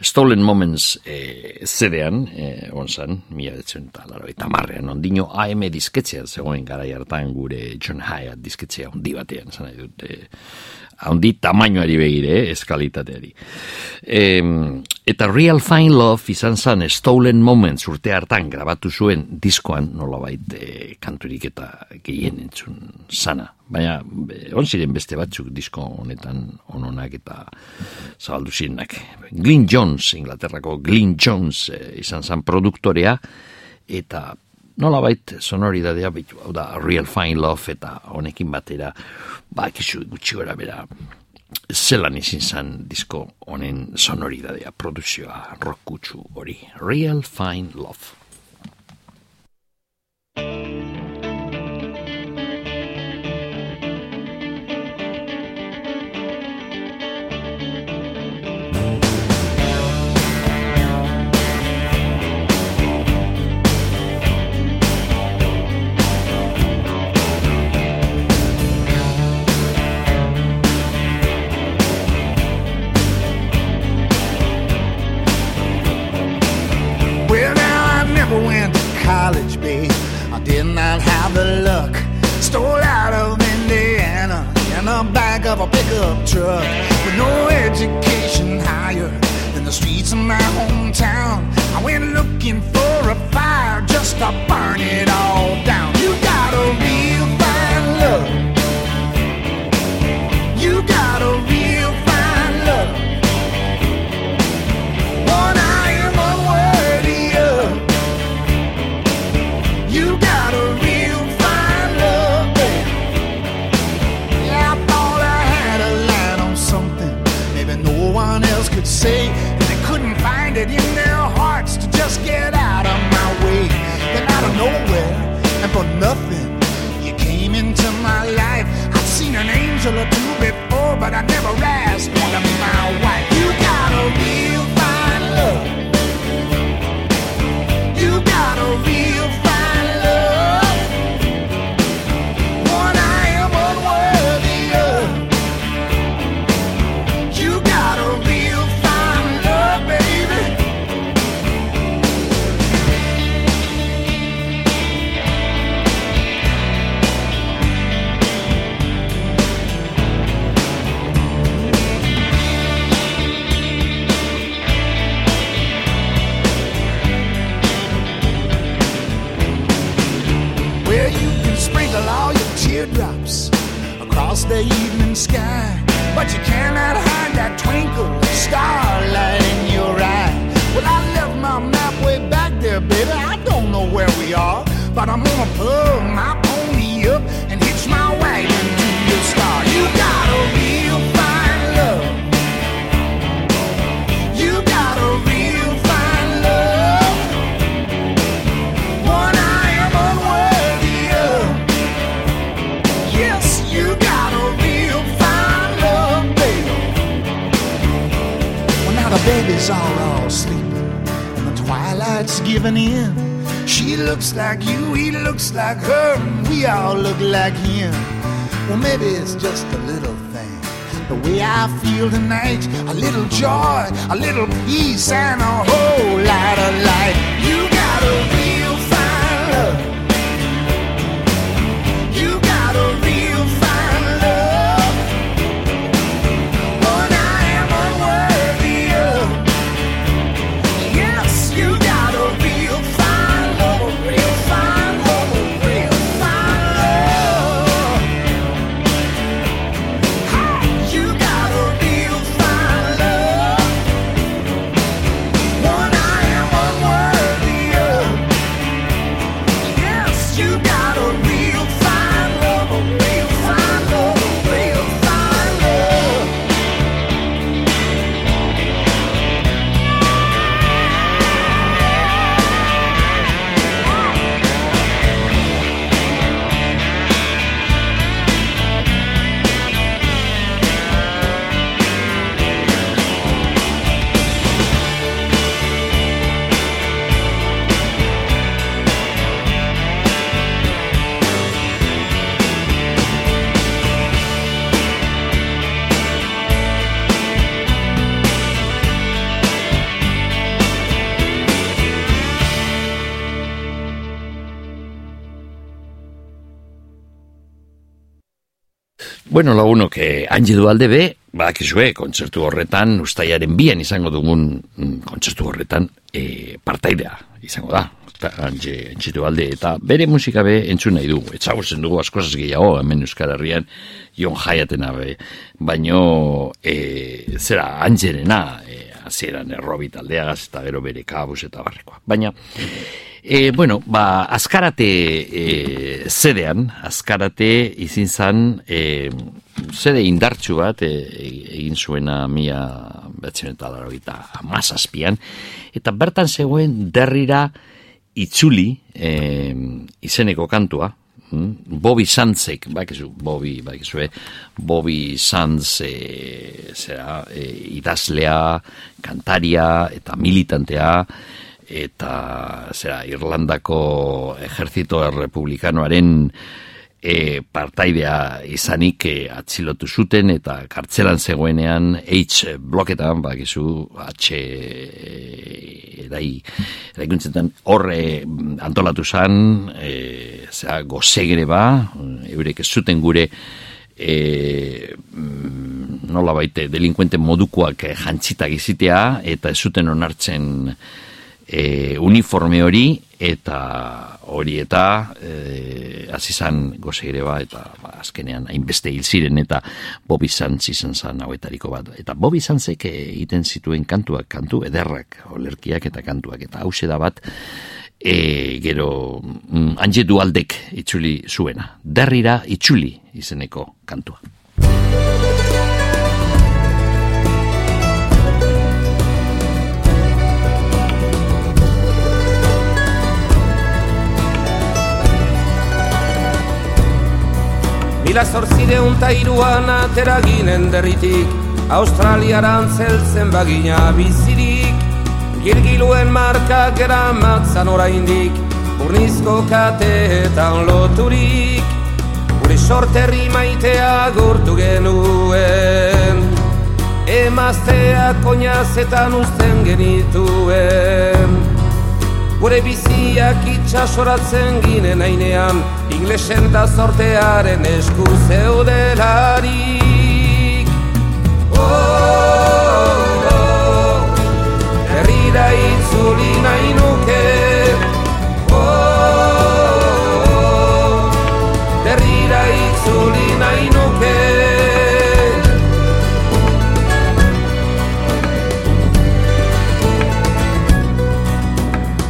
Stolen Moments eh, zedean, eh, onzan, mila betzen eta laro eta marrean, ondino AM disketxean zegoen gara hartan gure John Hyatt disketxea ondi batean, zan nahi dut, eh, handi tamainoari begire, eh, eskalitateari. Em, eta Real Fine Love izan zen Stolen Moments urte hartan grabatu zuen diskoan, nolabait eh, kanturik eta gehien entzun sana. Baina, on ziren beste batzuk disko honetan ononak eta zabaldu zirenak. Glyn Jones, Inglaterrako Glyn Jones eh, izan zen produktorea, eta nolabait sonoridadea, bitu, hau da, Real Fine Love eta honekin batera, ba, kizu gutxi gora bera, zelan izin zen disko honen sonoridadea, produzioa, rock kutsu hori, Real Fine Love. Pickup truck with no education higher than the streets of my hometown. I went looking for a fire just to burn it all down. Angel or oh, two before, but I never asked to be across the evening sky. But you cannot hide that twinkle of starlight in your eye. Well, I left my map way back there, baby. I don't know where we are, but I'm gonna pull my pony up and hitch my babies are all sleeping, and the twilight's giving in. She looks like you, he looks like her, and we all look like him. Well, maybe it's just a little thing. The way I feel tonight, a little joy, a little peace, and a whole lot of light. You got Bueno, lagunok, eh, Angie Dualde be, bakizue, kontzertu horretan, ustaiaren bian izango dugun mm, kontzertu horretan, eh, partaidea izango da. Angie, Angie Dualde, eta bere musika be entzun nahi dugu. Etzagutzen dugu askozaz gehiago, hemen Euskal Herrian, Jon Jaiatena be. Baino, eh, zera, Angelena, eh, hasieran errobi taldeagaz, eta gero bere kabuz eta barrekoa. Baina, E, bueno, ba, azkarate e, zedean, azkarate izin zan, e, zede indartsu bat e, egin zuena mia betzen eta laro eta amazazpian, eta bertan zegoen derrira itzuli e, izeneko kantua, mm? Bobby Sanzek, bakizu, Bobby, bakizu, Bobby Sanz, e, zera, e, idazlea, kantaria eta militantea, eta zera, Irlandako ejertzito republikanoaren e, partaidea izanik e, atzilotu zuten eta kartzelan zegoenean H bloketan, bakizu H e, erai eraikuntzetan horre antolatu zan e, zera, gozegere ba eurek ez zuten gure e, nola baite delinkuente modukoak jantzitak izitea eta ez zuten onartzen e, uniforme hori eta hori eta e, azizan gozeire ba eta ba, azkenean hainbeste hil ziren eta Sanz izan zan hauetariko bat. Eta Bobby Sanzek egiten zituen kantuak kantu ederrak olerkiak eta kantuak. Eta hause da bat e, gero mm, Angie Dualdek itzuli zuena. Derrira itzuli izeneko kantua Mila zortzireun ta iruan atera ginen derritik. Australiaran zeltzen bagina bizirik. Gilgiluen marka gera matzan oraindik. Burnizko kateetan loturik. Gure sorterri maitea gurtu genuen. Emazteak oinazetan uzten genituen. Gure biziak itxasoratzen ginen ainean Inglesen eta zortearen esku zeudelarik. Oh, oh, Herrira itzuli nahi nuke. Oh, oh, Herrira itzuli nahi nuke.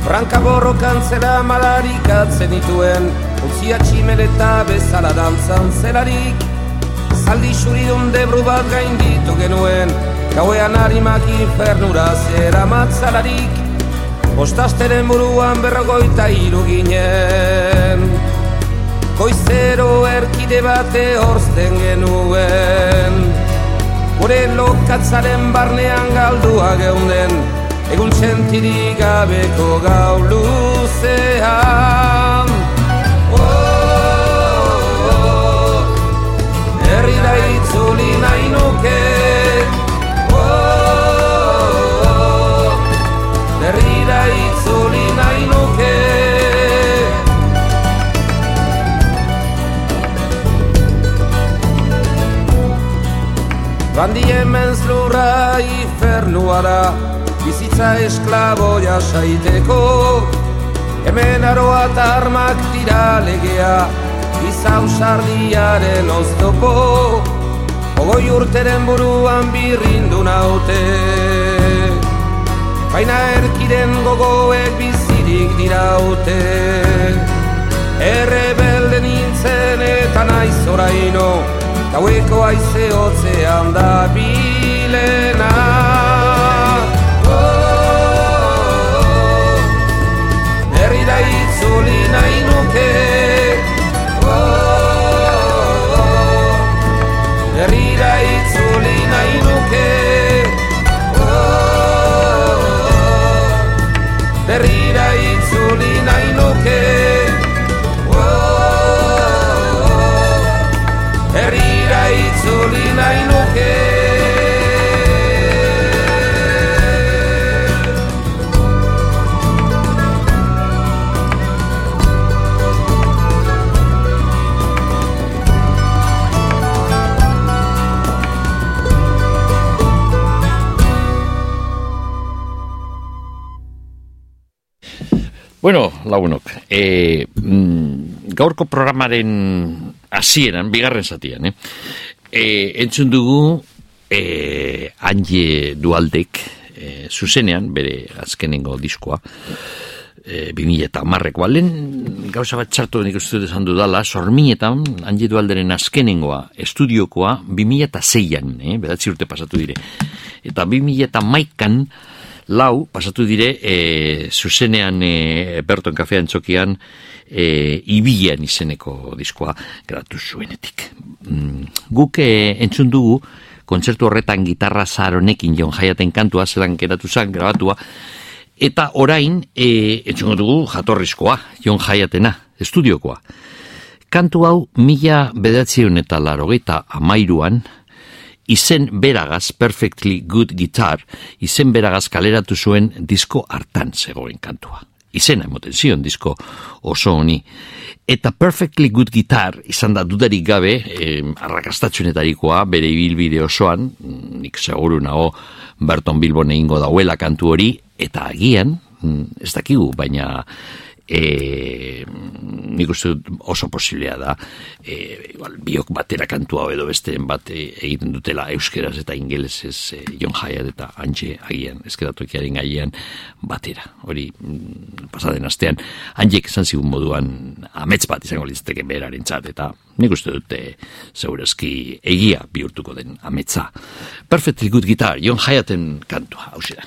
Franka borrokan zela malarik atzen dituen Utzia tximeleta bezala dantzan zelarik. Zaldi xuridun debru bat gain ditu genuen Gauean harimak infernura zera matzalarik. Bostasteren buruan berrogoita hiru ginen. Goizero erkide bate horzten genuen. Gure lokatzaren barnean galdua geunden Egun txentirik gabeko gau Bandi hemen zlurra ifernuara Bizitza esklaboia saiteko Hemen aroa eta armak dira legea Izau sardiaren oztopo Ogoi urteren buruan birrindu naute. Baina erkiren gogoek bizirik diraute. Errebelde nintzen eta naiz oraino Gaueko aize hotzean da bilena Herrira itzuli nahi nuke Bueno, lagunok, e, mm, gaurko programaren hasieran, bigarren zatian, eh? E, entzun dugu e, Angie Dualdek e, zuzenean, bere azkenengo diskoa, e, 2000 eta marrekoa. Lehen gauza bat txartu nik uste dut esan dudala, sorminetan, Angie Dualderen azkenengoa, estudiokoa, 2000 eta zeian, eh? bedatzi urte pasatu dire. Eta 2000 eta maikan, lau, pasatu dire, e, zuzenean e, Berton kafean txokian, e, ibian izeneko diskoa gratu zuenetik. Mm, guk e, entzun dugu, kontzertu horretan gitarra zaronekin jon jaiaten kantua, zelan geratu zen, grabatua, eta orain, e, entzun dugu jatorrizkoa, jon jaiatena, estudiokoa. Kantu hau, mila bedatzion eta larogeita amairuan, izen beragaz, Perfectly Good Guitar, izen beragaz kaleratu zuen disko hartan zegoen kantua. Izena emoten zion disko oso honi. Eta Perfectly Good Guitar izan da dudarik gabe, eh, arrakastatxunetarikoa, bere ibilbide osoan, nik seguru nago Berton Bilbon egingo dauela kantu hori, eta agian, ez dakigu, baina e, nik uste dut oso posiblea da e, igual, biok batera kantua edo beste bat e, egiten dutela euskeraz eta ingelesez e, John Hyatt eta Antje agian eskeratokiaren gaian batera. Hori mm, pasaden astean Antjek esan zigun moduan amets bat izango litzateke beraren txat eta nik uste dute zeurazki egia bihurtuko den ametza Perfectly Good Guitar John Hyatten kantua hau da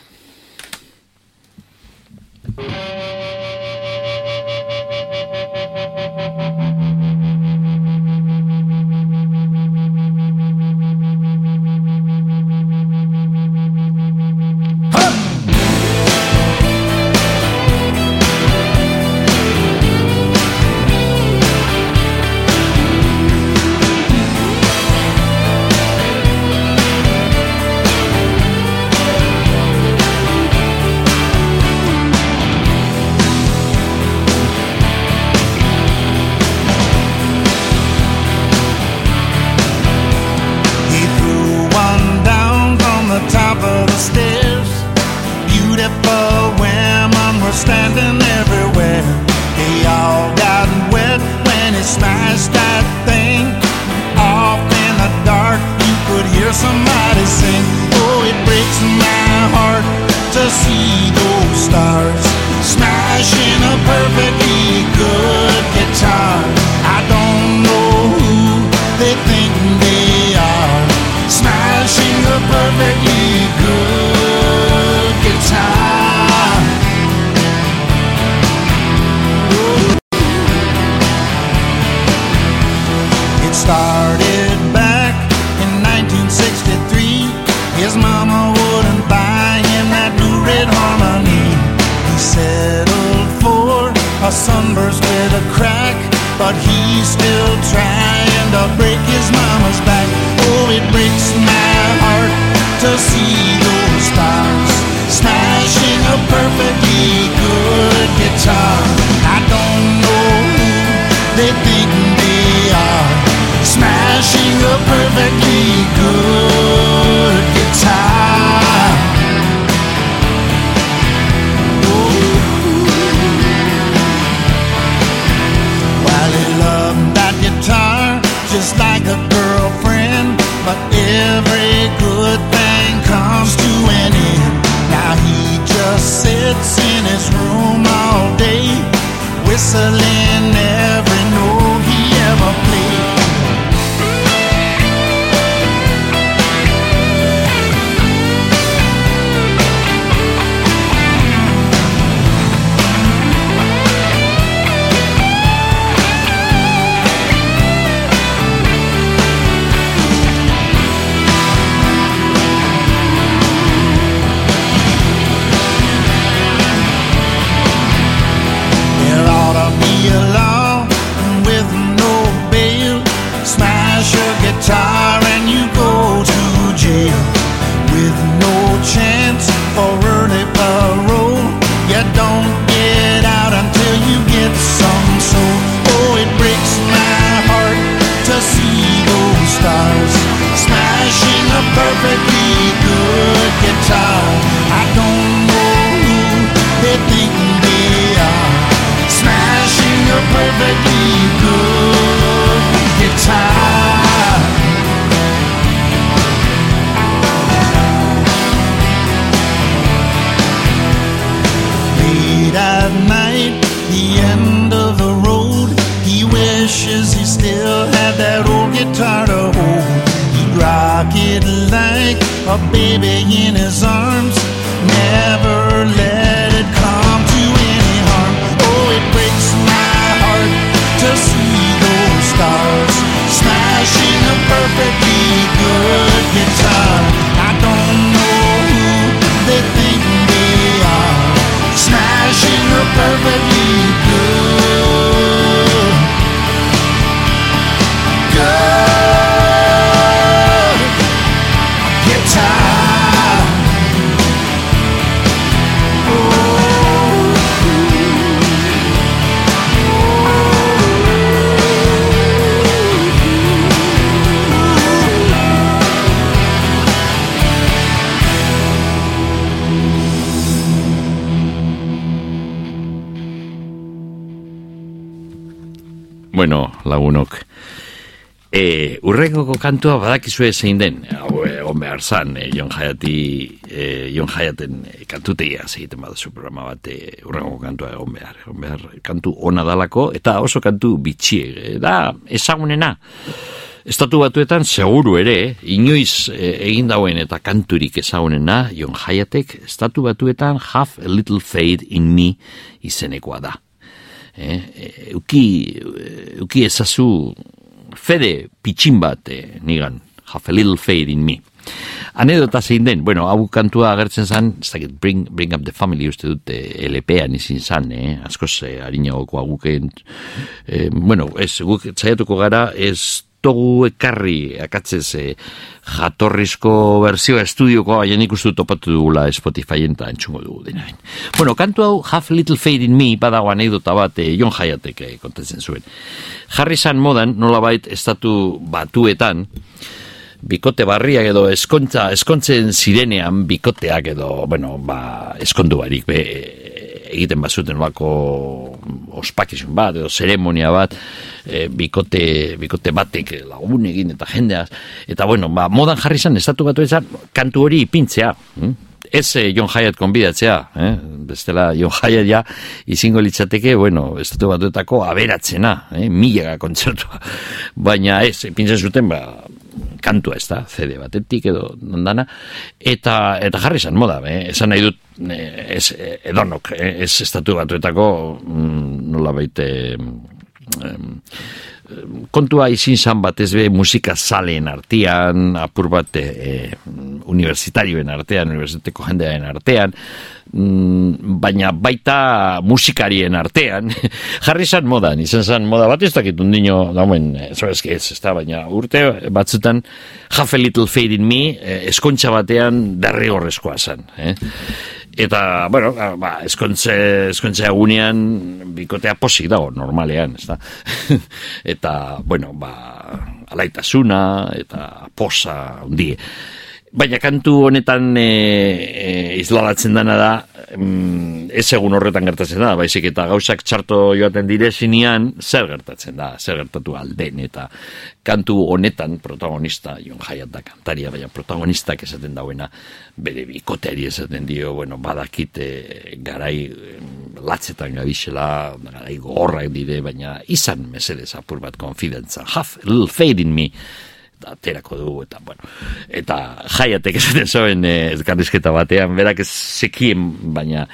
kantua badakizue zein den, hau egon behar zan, e, Jon Jaiati, e, Jon Jaiaten e, kantutegia egiten baduzu programa bat, e, urrengoko kantua egon behar, egon behar, kantu ona dalako, eta oso kantu bitxie, e, da, ezagunena. Estatu batuetan, seguru ere, inoiz e, egin dauen eta kanturik ezagunena, Jon Jaiatek, estatu batuetan, Have a Little Faith in Me izenekoa da. Eh, e, uki, e, uki ezazu fede pitxin bat eh, nigan, have a little faith in me. Anedota zein den, bueno, hau kantua agertzen zan, ez dakit, bring, bring up the family uste dute LP-an izin zan, eh? askoz eh, harinagokoa guken, eh, bueno, ez, guk txaiatuko gara, ez togu ekarri akatzez eh, jatorrizko berzioa estudioko baina nik uste topatu dugula Spotifyen eta entzungo dugu dena. Bueno, kantu hau a Little Faith in Me badago anekdota bat eh, Jon Jaiatek eh, kontatzen zuen. Jarri zan modan, nolabait estatu batuetan, bikote barriak edo eskontza, eskontzen zirenean bikoteak edo, bueno, ba, eskondu barik be, egiten bazuten olako ospakizun bat edo zeremonia bat e, bikote, bikote batek lagun egin eta jendeaz eta bueno, ba, modan jarri zan estatu batu ezan kantu hori ipintzea hm? ez eh, John Hyatt konbidatzea eh? bestela John Hyatt ja izingo litzateke, bueno, estatu batuetako aberatzena, eh? milega kontzertua baina ez, ipintzen zuten ba, kantua ez da, CD batetik edo nondana, eta, eta jarri zan moda, eh? esan nahi dut eh, ez, eh, edonok, eh? ez estatu batuetako mm, nola baite kontua izin zan bat ez be musika zaleen artean, apur bat e, universitarioen artean, universitateko jendearen artean, mm, baina baita musikarien artean, <laughs> jarri zan modan, izan zan moda bat ez dakit undino, dauen, zo ez, ez, ez da, baina urte batzutan, half a little fade in me, eskontxa batean derrigorrezkoa zan, eh? Eta, bueno, ba, eskontze, eskontze agunean bikotea posik dago, normalean, ez da? <laughs> eta, bueno, ba, alaitasuna, eta posa, hundi. Baina kantu honetan e, e, izlalatzen dana da, mm, ez egun horretan gertatzen da, baizik eta gauzak txarto joaten direzinean, zer gertatzen da, zer gertatu alden, eta kantu honetan protagonista, Jon Jaiat da kantaria, baina protagonistak esaten dauena, bere bikoteari esaten dio, bueno, badakite garai latzetan gabixela, garai gogorrak dire, baina izan mesedez apur bat konfidentza. Have a little faith in me aterako dugu, eta, bueno, eta jaiatek esaten eh, ezkarrizketa batean, berak ez sekien, baina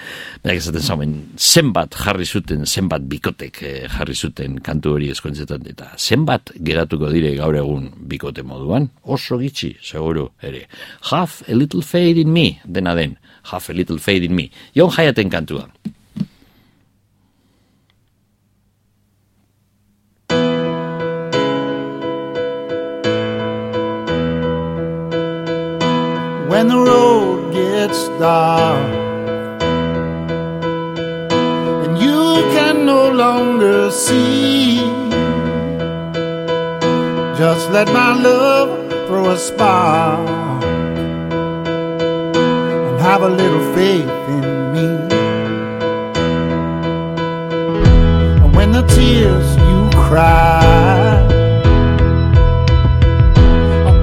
berak esaten zoen zenbat jarri zuten, zenbat bikotek eh, jarri zuten kantu hori eskontzetan, eta zenbat geratuko dire gaur egun bikote moduan, oso gitxi, seguru, ere. Have a little faith in me, dena den, have a little faith in me. Jon jaiaten kantua. When the road gets dark and you can no longer see. Just let my love throw a spark and have a little faith in me. And when the tears you cry,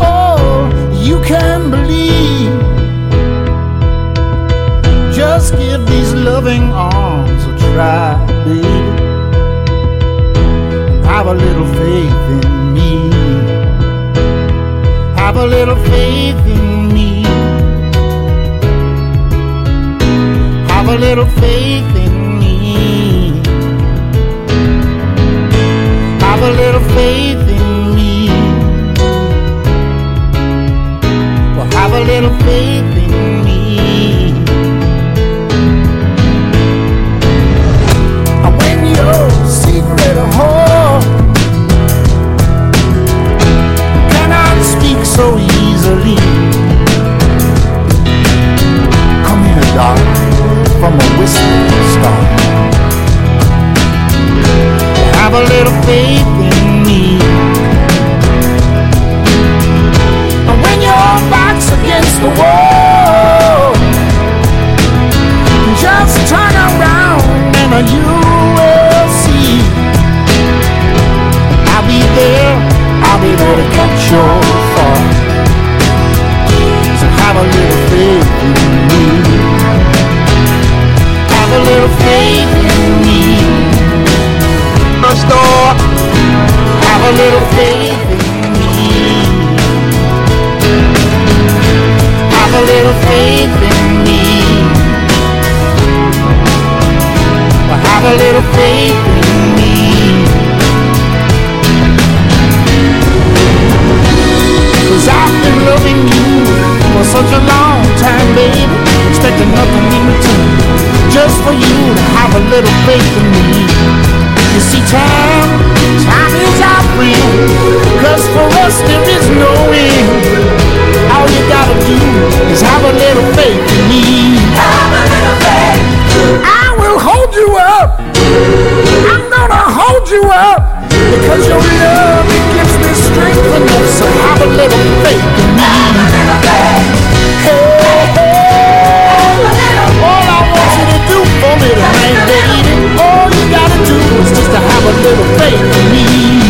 oh, you can Just give these loving arms a try, baby. Have a little faith in me. Have a little faith in me. Have a little faith in me. Have a little faith in me. Well, have a little faith so easily, come here, darling, from a whistling star. Have a little faith in me. And when your back's against the wall, just turn around and you will see. I'll be there, I'll be there to catch your have a little faith in me. Have a little faith in me. Door, have a little faith in me. Have a little faith in me. Well, have a little faith in me. I've been loving you for such a long time, baby. Expecting nothing in return. Just for you to have a little faith in me. You see, time, time is our friend. Cause for us there is no end. All you gotta do is have a little faith in me. Have a little faith. I will hold you up. I'm gonna hold you up. Because your love, it gives me strength enough. So have a little faith in me. Have a little faith. All I want you to do for me baby. All you gotta do is just to have a little faith in me.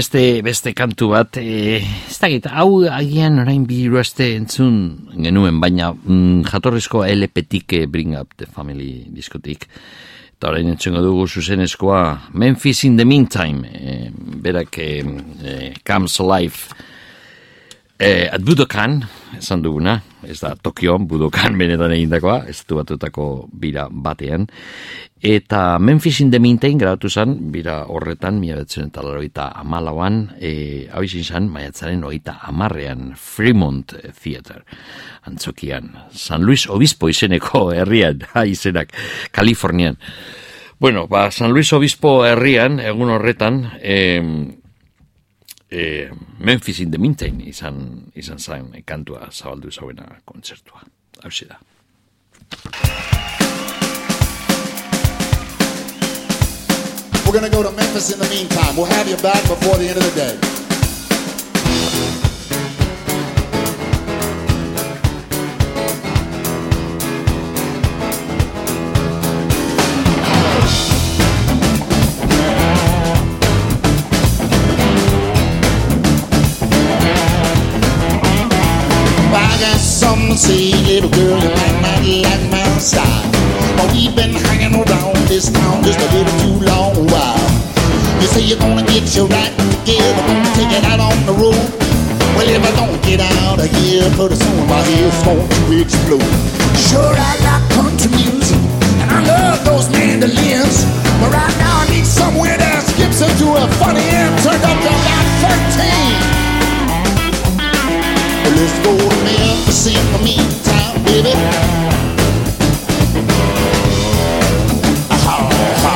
Beste, beste kantu bat, e, ez dakit, hau agian orain bi aste entzun genuen, baina mm, jatorrizko LP-tik eh, Bring Up the Family diskotik. Eta orain entzungo dugu zuzenezkoa Memphis in the Meantime, e, berak e, e, Comes Alive Eh, at Budokan, esan duguna, ez da Tokion, Budokan benetan egindakoa, ez du batutako bira batean. Eta Memphis in the Meantime grabatu zen, bira horretan, mila betzen eta laroita amalauan, e, hau izin zen, maiatzaren oita amarrean, Fremont Theater, antzokian, San Luis Obispo izeneko herrian, <laughs> ha, izenak, Kalifornian. Bueno, ba, San Luis Obispo herrian, egun horretan, eh, eh, Memphis in the Meantime izan, izan zain kantua zabaldu zauena kontzertua. Hau da. We're gonna go to Memphis in the meantime. We'll have you back before the end of the day. Here, pretty soon my head's going to explode. Sure, I like country music, and I love those mandolins. But right now I need somewhere that skips into a funny end, turned up to about 13. Well, let's go to Memphis in the meantime, baby. Aha, aha.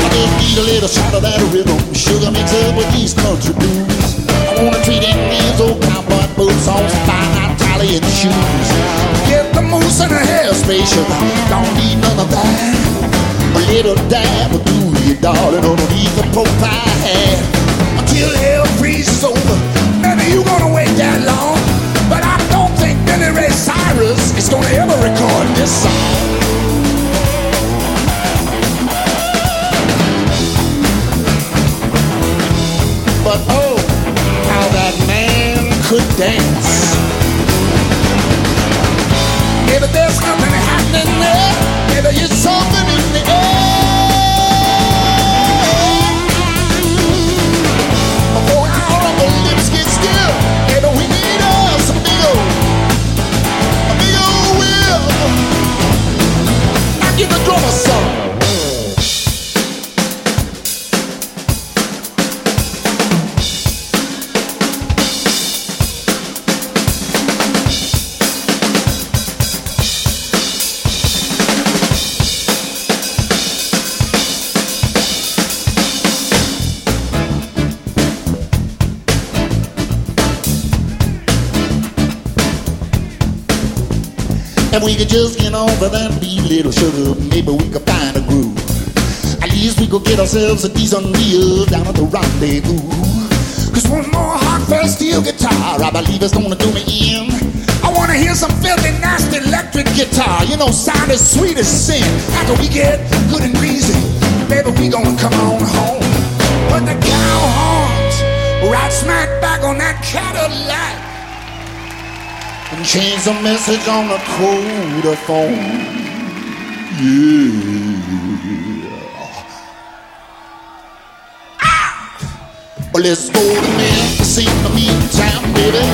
I just need a little shot of that rhythm, sugar mixed up with these country blues. Wanna treat in these old cowboy boots on some fine Italian shoes. Get the moose and a hair spaceship, don't need none of that. A little dab will do you, darling, underneath the profile hat. Until hell freezes over, maybe you gonna wait that long. But I don't think Billy Ray Cyrus is gonna ever record this song. Could dance. Maybe there's something happening there. Maybe it's something in the air. Before our upper lips get still, maybe we need us a big old, a big old wheel. I give the drummer we could just get over that beat, little sugar, maybe we could find a groove. At least we could get ourselves a decent meal down at the rendezvous. Cause one more hot fast steel guitar, I believe it's gonna do me in. I wanna hear some filthy, nasty electric guitar, you know, sound as sweet as sin. After we get good and greasy, baby, we gonna come on home. Put the cow horns right smack back on that Cadillac and change the message on the code phone. Yeah. Ah! Well, let's go to Memphis in the meantime, baby.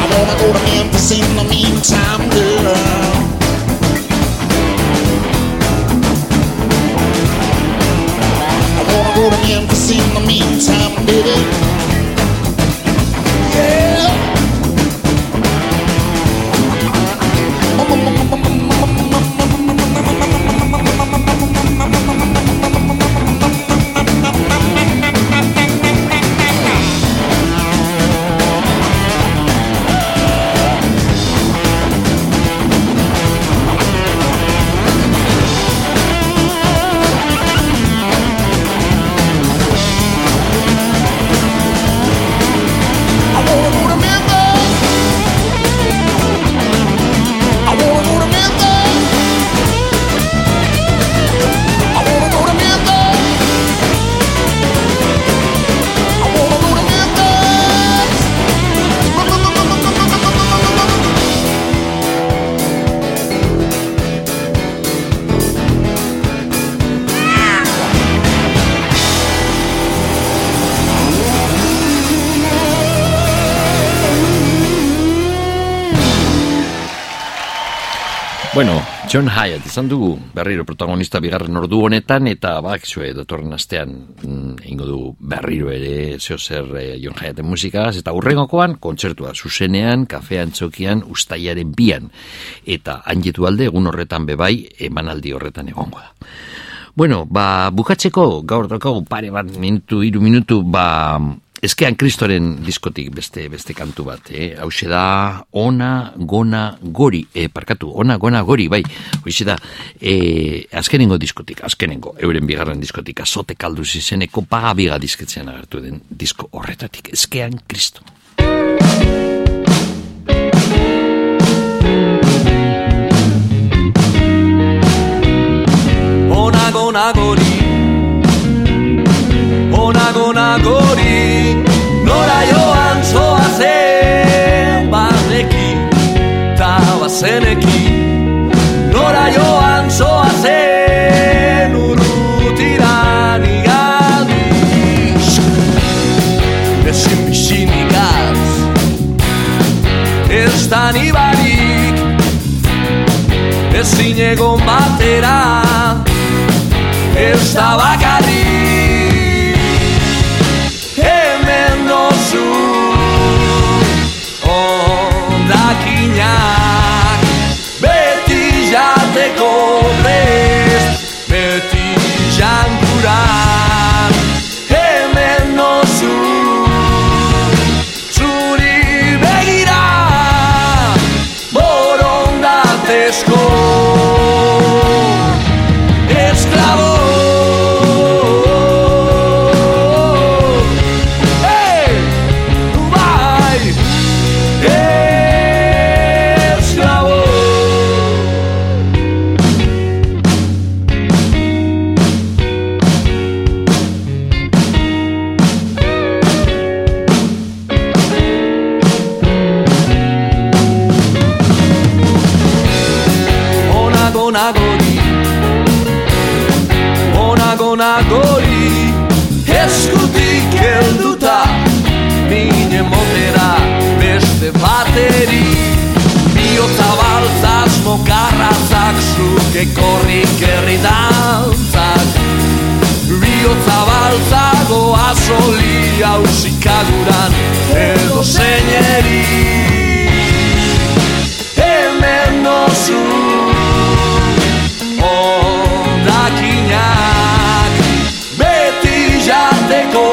I wanna go to Memphis in the meantime, girl. Wanna go to Memphis in the meantime, baby. John Hyatt izan dugu berriro protagonista bigarren ordu honetan eta bak zue datorren astean mm, ingo du berriro ere zeo zer eh, John Hyatten musikaz eta urrengokoan kontzertua zuzenean, kafean txokian, ustaiaren bian eta anjetu alde egun horretan bebai emanaldi horretan egongo da. Bueno, ba, bukatzeko gaur daukagu pare bat minutu, iru minutu, ba, Ezkean kristoren diskotik beste beste kantu bat, eh? Hau da, ona, gona, gori, eh, parkatu, ona, gona, gori, bai, hau da, eh, azkenengo diskotik, azkenengo, euren bigarren diskotik, azote kaldu zizeneko pagabiga disketzean agertu den disko horretatik, ezkean kristo. Ona, gona, gori, ona, gona, gori, Nora joan zoa zen Barnekin Ta bazenekin. Nora joan zoa zen Urrutiran igaldiz Ezin bizinik az Ez da nibarik Ezin egon batera. Ez da bakarrik Zuke korrik herri dantzak. Biota baltzago azoli Hausikaguran edo zeineri. Hemen nozu Ondakinak Beti jateko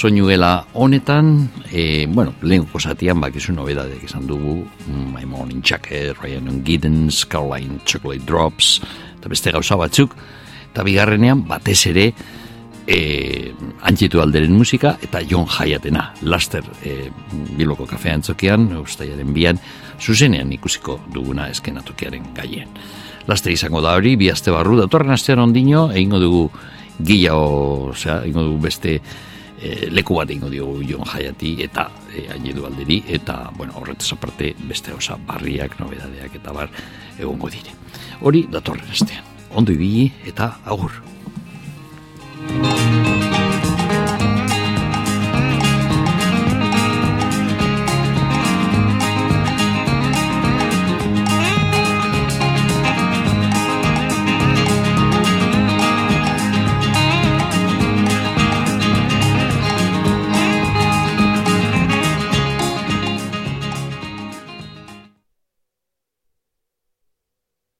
soinuela honetan, e, bueno, lehenko zatian bakizu nobedadek izan dugu, mm, My Morning Jacket, Ryan Giddens, Caroline Chocolate Drops, eta beste gauza batzuk, eta bigarrenean batez ere e, antxitu alderen musika eta Jon Jaiatena, laster e, Bilboko kafea entzokian, ustaiaren bian, zuzenean ikusiko duguna eskenatukiaren gaien. Laster izango da hori, bi aste barru, datorren astean ondino, egingo dugu gila, osea, egingo dugu beste e, leku bat egingo diogu Jon Jaiati eta eh, e, Ainedu alderi eta bueno, horretaz aparte beste osa barriak, nobedadeak eta bar egongo dire. Hori datorren astean. Ondo ibili eta agur.